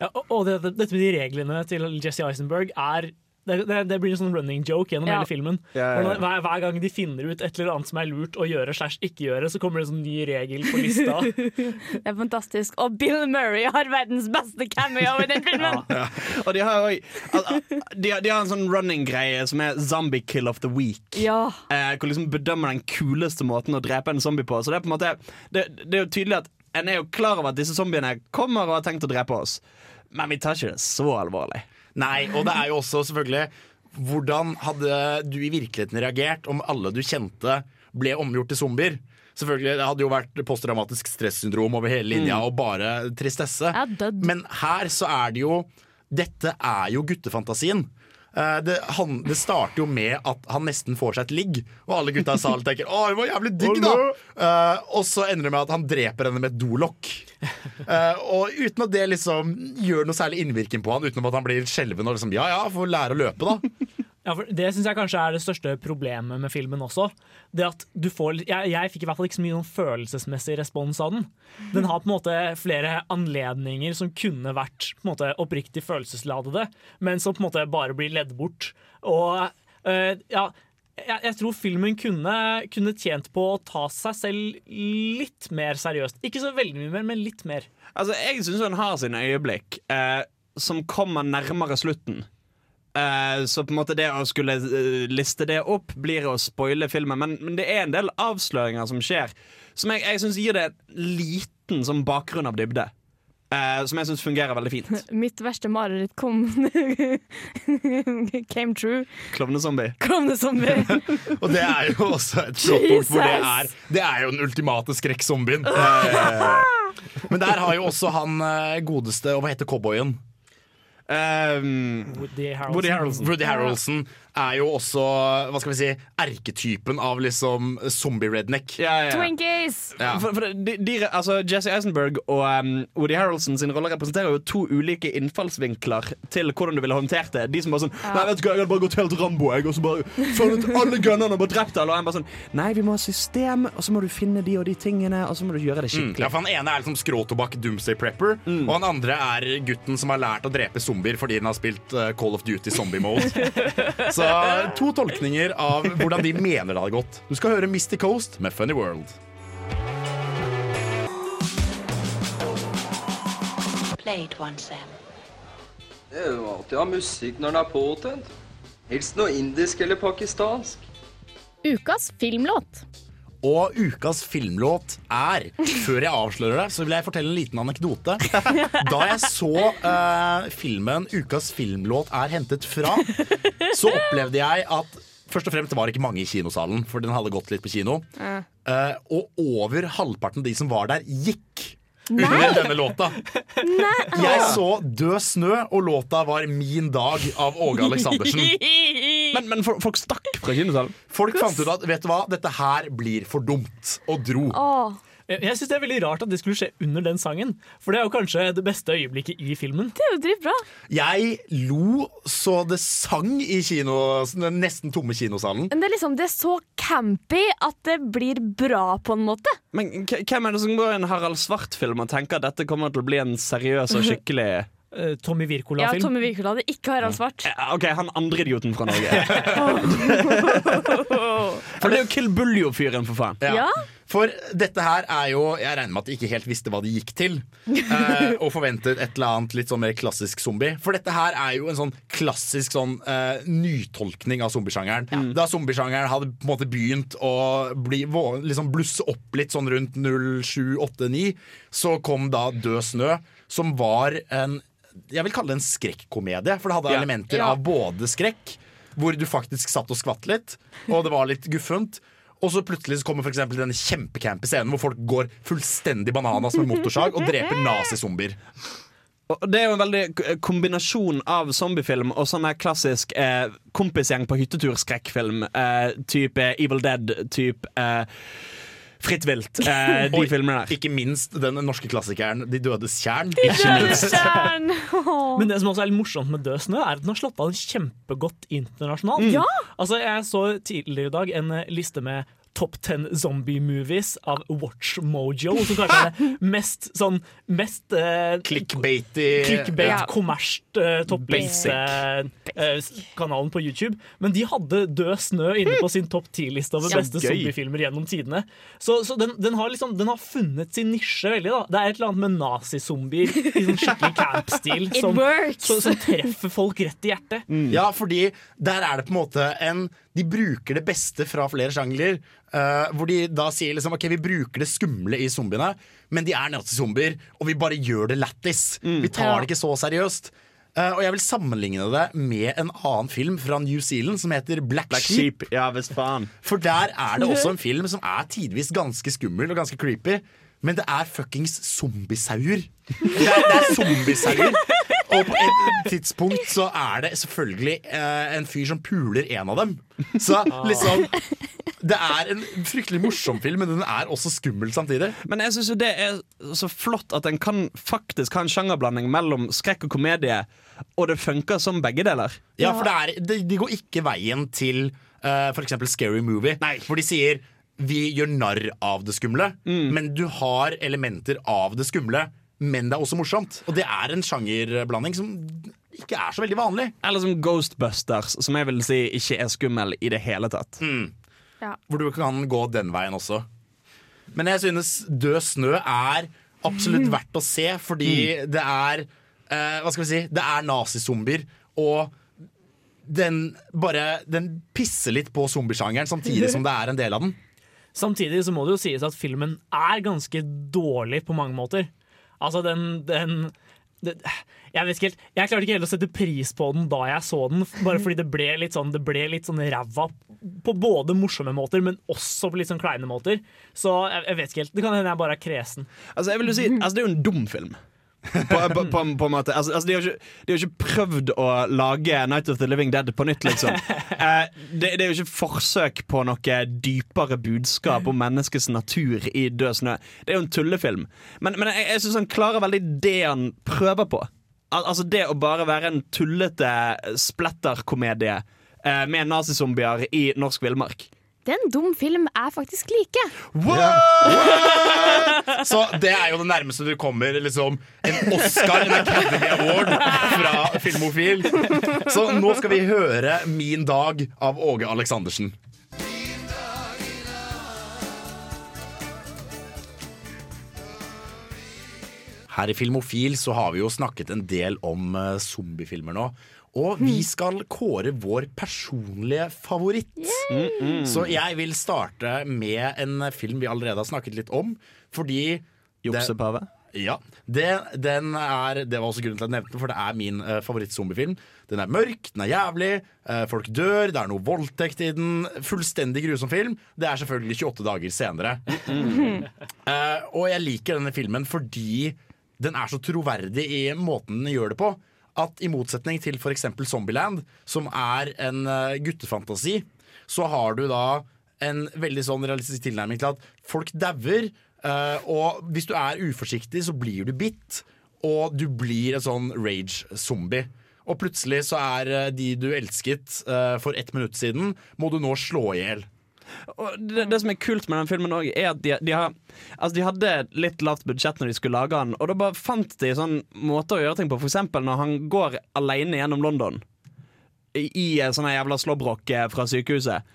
Ja, og det, dette med de reglene til Jesse Eisenberg er det, det, det blir en sånn running joke gjennom Ja. hele filmen. Ja, ja, ja. Hver, hver gang de finner ut et eller annet som er lurt å gjøre slash ikke gjøre, så kommer det en sånn ny regel på lista. Det er fantastisk. Og Bill Murray har verdens beste cameo i den filmen! Og de har, også, de, har, de har en sånn running-greie som er zombie kill of the week. Ja. Eh, hvor liksom bedømmer den kuleste måten å drepe en zombie på. Så det er på en måte Det, det er jo tydelig at en er jo klar over at disse zombiene kommer og har tenkt å drepe oss. Men vi tar ikke det så alvorlig. Nei, og det er jo også selvfølgelig Hvordan hadde du i virkeligheten reagert om alle du kjente ble omgjort til zombier? Selvfølgelig, Det hadde jo vært posttraumatisk stressyndrom over hele linja Mm. og bare tristesse. Men her så er det jo Dette er jo guttefantasien. Eh, Det, han, det starter jo med at han nesten får seg et ligg, og alle gutta i salen tenker 'Å, det var jævlig digg', da! Uh, og så ender det med at han dreper henne med et dolokk. Uh, og uten at det liksom gjør noe særlig innvirkning på han Utenom at han blir skjelven og liksom 'ja ja, får lære å løpe', da. Ja, for Det syns jeg kanskje er det største problemet med filmen også. Det at du får, jeg, jeg fikk i hvert fall ikke så mye noen følelsesmessig respons av den. Den har på en måte flere anledninger som kunne vært måte oppriktig følelsesladede, men som på en måte bare blir ledd bort. Og øh, ja, jeg, jeg tror filmen kunne, kunne tjent på å ta seg selv litt mer seriøst. Ikke så veldig mye mer, men litt mer. Altså, Jeg syns den har sine øyeblikk eh, som kommer nærmere slutten. Eh, så på en måte det å skulle eh, liste det opp blir å spoile filmen. Men, men det er en del avsløringer som skjer, som jeg, jeg syns gir det en liten sånn bakgrunn av dybde. Uh, som jeg syns fungerer veldig fint. Mitt verste mareritt kom Came true. Klovnezombie. Klovnezombie. Og det er jo også et slåttord, for det er, det er jo den ultimate skrekkzombien. Men der har jo også han godeste Og hva heter cowboyen? Um, Woody Harrelson. Woody Harrelson. Woody Harrelson er jo også hva skal vi si, erketypen av liksom zombie-redneck. Ja, ja, ja. Twinkies! Ja. For, for de, de, altså Jesse Eisenberg og um, Woody Harrelson sin rolle representerer jo to ulike innfallsvinkler til hvordan du ville håndtert det. De som bare sånn Nei, vet du hva, jeg hadde bare gått helt Rambo, jeg, og så bare funnet alle gunnerne og bare drept alle. Og en bare sånn Nei, vi må ha system, og så må du finne de og de tingene, og så må du gjøre det Mm. skikkelig. Ja, for Han ene er liksom skråtobakk Doomsday Prepper, og han andre er gutten som har lært å drepe zombier fordi han har spilt uh, Call of Duty Zombie Mode. Så to tolkninger av hvordan de mener det hadde gått. Du skal høre Misty Coast med Funny World. Once. Det er jo alltid ha musikk når den er påtent. Helst noe indisk eller pakistansk. Ukas filmlåt. Og ukas filmlåt er Før jeg avslører det, så vil jeg fortelle en liten anekdote. Da jeg så uh, filmen Ukas filmlåt er hentet fra, så opplevde jeg at Først og fremst det var ikke mange i kinosalen, for den hadde gått litt på kino. Uh, og over halvparten av de som var der, gikk under denne låta. Jeg så Død snø, og låta var Min dag av Åge Aleksandersen. Men, men folk stakk fra kinosalen. Folk fant ut at vet du hva, dette her blir for dumt, og dro. Åh, Jeg, syns synes det er veldig rart at det skulle skje under den sangen, for det er jo kanskje det beste øyeblikket i filmen. det er jo dritbra. Jeg lo så det sang i kino, den nesten tomme kinosalen. Men det er liksom, det er så campy at det blir bra på en måte. Men k- hvem er det som går i en Harald Svart-film og tenker at dette kommer til å bli en seriøs og skikkelig Eh, Tommy Ja, Wirkola-film. Tommy Wirkola hadde ikke Harald Svart. Ja, OK, han andre idioten fra Norge. For det er jo Kill Buljo-fyren, for faen. Ja. For dette her er jo Jeg regner med at de ikke helt visste hva de gikk til. eh, og forventet et eller annet litt sånn mer klassisk zombie. For dette her er jo en sånn klassisk sånn eh, nytolkning av zombiesjangeren. Da zombiesjangeren hadde på en måte begynt å bli, liksom blusse opp litt sånn rundt 0789, så kom da Død snø, som var en jeg vil kalle det en skrekkomedie, for det hadde Ja. elementer Ja. av både skrekk, hvor du faktisk satt og skvatt litt, og det var litt guffent. Og så plutselig så kommer for eksempel denne kjempecampy scenen hvor folk går fullstendig bananas med motorsag og dreper nazizombier. Det er jo en veldig kombinasjon av zombiefilm og sånn her klassisk eh, kompisgjeng på hyttetur-skrekkfilm. Eh, type Evil Dead, type eh, Fritt vilt. Eh, de filmene der. Ikke minst den norske klassikeren De dødes tjern. Dødstjern! Men det som også er litt morsomt med Død snø, er at den har slått an kjempegodt internasjonalt. Ja! Altså, Jeg så tidligere i dag en eh, liste med Top 10 zombie movies av Watch Mojo, som kanskje er det mest sånn mest eh, Clickbaity Clickbait, Ja. kommersielt uh, topplinsekanalen på YouTube. Men de hadde Død snø inne på sin topp 10-liste over Så beste zombiefilmer gjennom tidene. Så, så den, den, har liksom, den har funnet sin nisje veldig. da Det er et eller annet med nazizombier i sånn skikkelig camp-stil som, som, som treffer folk rett i hjertet. Ja, fordi der er det på en måte en De bruker det beste fra flere sjangler. Eh, hvor de da sier liksom Ok, vi bruker det skumle i zombiene, men de er nazizombier, og vi bare gjør det lættis. Vi tar det ikke så seriøst. Uh, og jeg vil sammenligne det med en annen film fra New Zealand som heter Black, Black Sheep. Ja. For der er det også en film som er tidvis ganske skummel og ganske creepy. Men det er fuckings zombiesauer. Det er, det er zombiesauer. Og på et tidspunkt så er det selvfølgelig eh, en fyr som puler en av dem. Så liksom Det er en fryktelig morsom film, men den er også skummel samtidig. Men jeg syns jo det er så flott at en kan faktisk ha en sjangerblanding mellom skrekk og komedie, og det funker som begge deler. Ja, for det er, de, de går ikke veien til uh, f.eks. Scary Movie, Nei. hvor de sier vi gjør narr av det skumle, men du har elementer av det skumle, men det er også morsomt. Og det er en sjangerblanding som ikke er så veldig vanlig. Eller som Ghostbusters, som jeg vil si ikke er skummel i det hele tatt. Ja. Hvor du kan gå den veien også. Men jeg synes Død snø er absolutt verdt å se, fordi det er eh, Hva skal vi si? Det er nazizombier, og den bare Den pisser litt på zombiesjangeren, samtidig som det er en del av den. Samtidig så må det jo sies at filmen er ganske dårlig på mange måter. Altså, den, den det, jeg vet ikke helt Jeg klarte ikke helt å sette pris på den da jeg så den, bare fordi det ble litt sånn Det ble litt sånn ræva på både morsomme måter, men også på litt sånn kleine måter. Så jeg, jeg vet ikke helt. Det kan hende jeg bare er kresen. Altså, jeg vil jo si, altså, det er jo en dum film. På, på, på, på en måte altså, altså, de, har ikke, de har ikke prøvd å lage Night of the Living Dead på nytt, liksom. Eh, det, det er jo ikke forsøk på noe dypere budskap om menneskets natur i Død snø. Det er jo en tullefilm. Men, men jeg, jeg syns han klarer veldig det han prøver på. Al altså Det å bare være en tullete splatterkomedie eh, med nazizombier i norsk villmark. Det er en dum film jeg faktisk liker. Så det er jo det nærmeste du kommer liksom, en Oscar, en Academy Award fra Filmofil. Så nå skal vi høre 'Min dag' av Åge Aleksandersen. Her i Filmofil så har vi jo snakket en del om eh, zombiefilmer nå. Og vi skal kåre vår personlige favoritt. Så jeg vil starte med en film vi allerede har snakket litt om. Fordi Juksepave? Ja. Det, den er, det var også grunnen til at jeg nevnte den, for det er min uh, favorittzombiefilm. Den er mørk, den er jævlig, uh, folk dør, det er noe voldtekt i den. Fullstendig grusom film. Det er selvfølgelig 28 dager senere. uh, og jeg liker denne filmen fordi den er så troverdig i måten den gjør det på. At i motsetning til f.eks. Zombieland, som er en eh, guttefantasi, så har du da en veldig sånn realistisk tilnærming til at folk dauer. eh, og hvis du er uforsiktig, så blir du bitt. Og du blir en sånn rage-zombie. Og plutselig så er eh, de du elsket for ett minutt siden, må du nå slå i hjel. Og det, det som er kult med den filmen også, er at de, de, har, altså de hadde litt lavt budsjett når de skulle lage den, og da bare fant de sånn måter å gjøre ting på. For eksempel når han går alene gjennom London i, i sånn jævla slåbrok eh, fra sykehuset.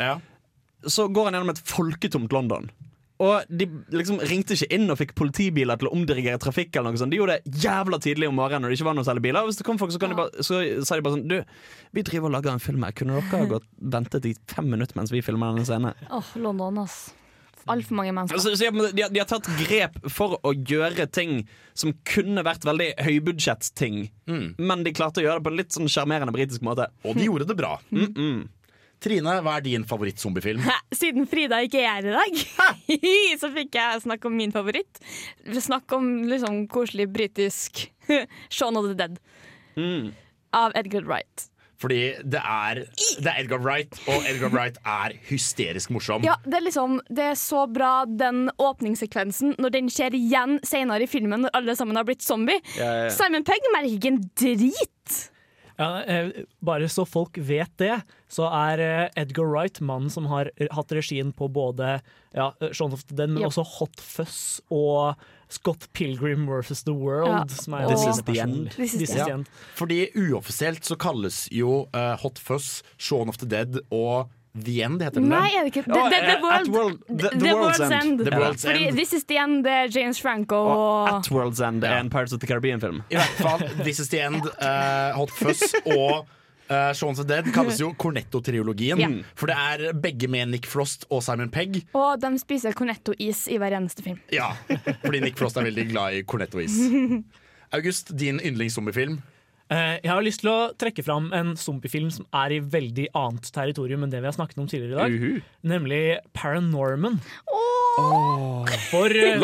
Så går han gjennom et folketomt London. Og de liksom ringte ikke inn og fikk politibiler til å omdirigere trafikk. eller noe sånt De gjorde det jævla tidlig om morgenen når det ikke var noen særlig biler. Og hvis det kom folk, så, kan de bare, så sa de bare sånn Du, vi driver og lager en film her. Kunne dere ha gått ventet i fem minutter mens vi filmer denne scenen? Åh, London, ass. Altfor mange mennesker. Så, så de, har- de har tatt grep for å gjøre ting som kunne vært veldig høybudsjetting, men de klarte å gjøre det på en litt sånn sjarmerende britisk måte. Og de gjorde det bra. Mm -mm. Trine, hva er din favorittzombiefilm? Siden Frida ikke er her i dag, så fikk jeg snakke om min favoritt. Snakk om liksom koselig britisk Shaun of the Dead Mm. av Edgar Wright. Fordi det er, det er Edgar Wright, og Edgar Wright er hysterisk morsom. Ja, det er liksom Det er så bra, den åpningssekvensen, når den skjer igjen senere i filmen, når alle sammen har blitt zombie. Ja, ja, ja. Simon Pegg merker ikke en drit. Ja, eh, bare så folk vet det, så er eh, Edgar Wright mannen som har hatt regien på både ja, Shaun of the Dead, men yep. også Hot Fuzz og Scott Pilgrim versus The World. Ja. Som er This is the end. This is the Ja. end. Fordi uoffisielt så kalles jo uh, Hot Fuzz, Shaun of the Dead og The End, heter den Nei, det? er det ikke The, the, the, eh, world, World- The- The the World's World's End. End. The World's Fordi End. This is the end, det er James Franco Og og At World's End er en Pirates of the Caribbean-film. I hvert fall This is the End, uh, Hot Fuzz og uh, Shaun of the Dead kalles jo Cornetto-triologien. Yeah. For det er begge med Nick Frost og Simon Pegg. Og de spiser cornetto-is i hver eneste film. Ja, fordi Nick Frost er veldig glad i Cornetto-is. August, din yndlingszombiefilm? Eh, Jeg har lyst til å trekke fram en zombiefilm som er i veldig annet territorium enn det vi har snakket om tidligere i dag. Uhu. Nemlig Paranorman. For eh,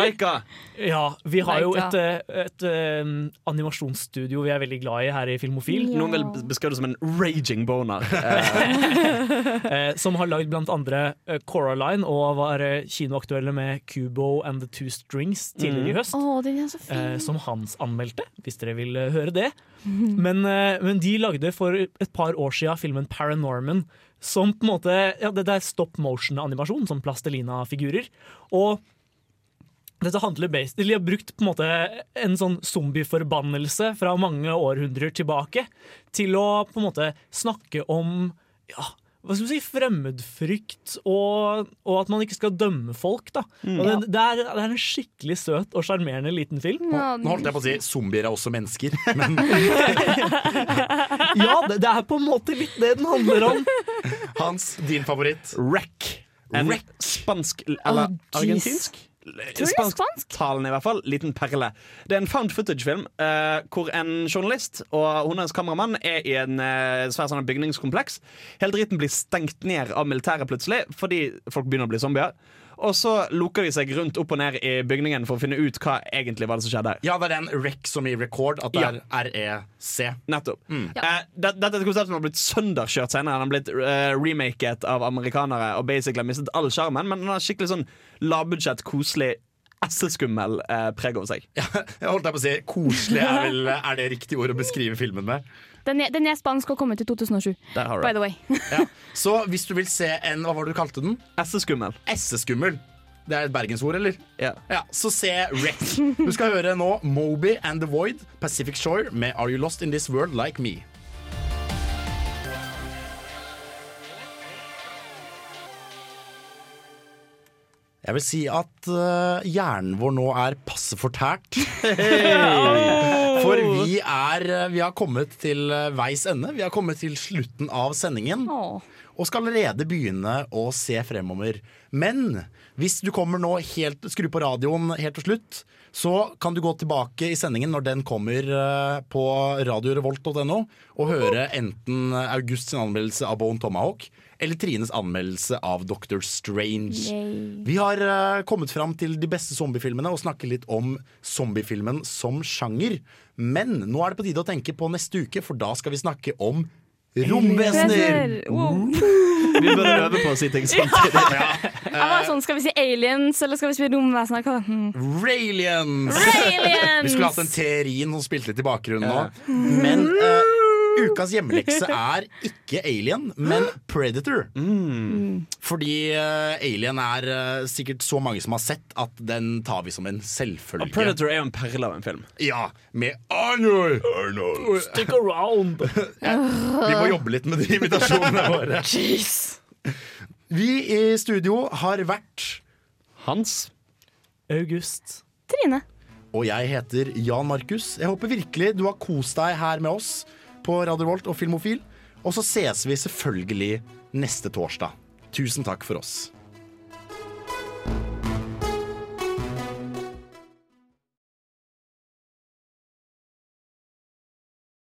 Ja, vi har jo et, eh, et, eh, animasjonsstudio vi er veldig glad i her i Filmofil. Noen vil beskrive det som en raging boner. Som har lagd blant andre Coraline og var kinoaktuelle med Kubo and the Two Strings tidligere i Mm. høst. Å, den er så fin. eh, som Hans anmeldte, hvis dere vil høre det. Men, eh, men de lagde for et par år siden filmen Paranorman, som på en måte ja, Det er stop motion-animasjon, som plastelina-figurer. Og dette handler bas- De har brukt på en måte en sånn zombieforbannelse fra mange århundrer tilbake til å på en måte snakke om ja, hva skal man si, fremmedfrykt og, og at man ikke skal dømme folk. da. Mm. Og det, det, er, det er en skikkelig søt og sjarmerende liten film. Nå holdt jeg på å si zombier er også mennesker, men Ja, det, det er på en måte litt det den handler om. Hans, din favoritt? Wreck. En Wreck. spansk Eller oh, argentinsk? Spansktalende, i hvert fall. Liten perle. Det er en found footage-film uh, hvor en journalist og hennes kameramann er i en uh, svær sånn bygningskompleks. Hele driten blir stengt ned av militæret plutselig fordi folk begynner å bli zombier. Og så loker de seg rundt opp og ned i bygningen for å finne ut hva egentlig var det som skjedde. Ja, det er en rec som i record, at det Ja. er REC. Nettopp. Eh, det, dette er et konsept som har blitt sønderkjørt senere. Den har blitt uh, remaket av amerikanere og basically har mistet all sjarmen, men den har skikkelig sånn lavbudsjett, koselig, esseskummel eh, preg over seg. Jeg holdt på å si Koselig er, vel, er det riktig ord å beskrive filmen med. Den er, den er spansk og kommet i 2007, Der har du by the way. Ja. Så hvis du vil se en Hva var det du kalte den? Esseskummel. Esseskummel. Det er et bergensord, eller? Ja. Så se Rec. Du skal høre nå Moby and The Void, Pacific Shore, med Are You Lost In This World Like Me. Jeg vil si at uh, hjernen vår nå er passe fortært. For vi er eh, Vi har kommet til eh, veis ende. Vi har kommet til slutten av sendingen. Og skal allerede begynne å se fremover. Men hvis du kommer nå helt Skru på radioen helt til slutt, så kan du gå tilbake i sendingen når den kommer på radiorevolt.no, og høre enten August sin anmeldelse av Bone Tomahawk eller Trines anmeldelse av Doctor Strange. Yay. Vi har uh, kommet fram til de beste zombiefilmene og snakker litt om zombiefilmen som sjanger. Men nå er det på tide å tenke på neste uke, for da skal vi snakke om romvesener. Vi bør øve på å si ting samtidig. Ja. var sånn, Skal vi si aliens, eller skal vi si romvesener? Hva- Hmm. Railians! Railians! Vi skulle hatt en teorin som spilte litt i bakgrunnen nå. Men eh, ukas hjemmelekse er ikke Alien, men Predator. Fordi eh, Alien er eh, sikkert så mange som har sett at den tar vi som en selvfølge. Og Predator er jo en perle av en film. Ja, med Arnold. Arnold. Stick around! Vi må jobbe litt med de imitasjonene våre. Vi i studio har vært Hans. August. Trine. Og jeg heter Jan Markus. Jeg håper virkelig du har kost deg her med oss på Radio Volt og Filmofil. Og så ses vi selvfølgelig neste torsdag. Tusen takk for oss.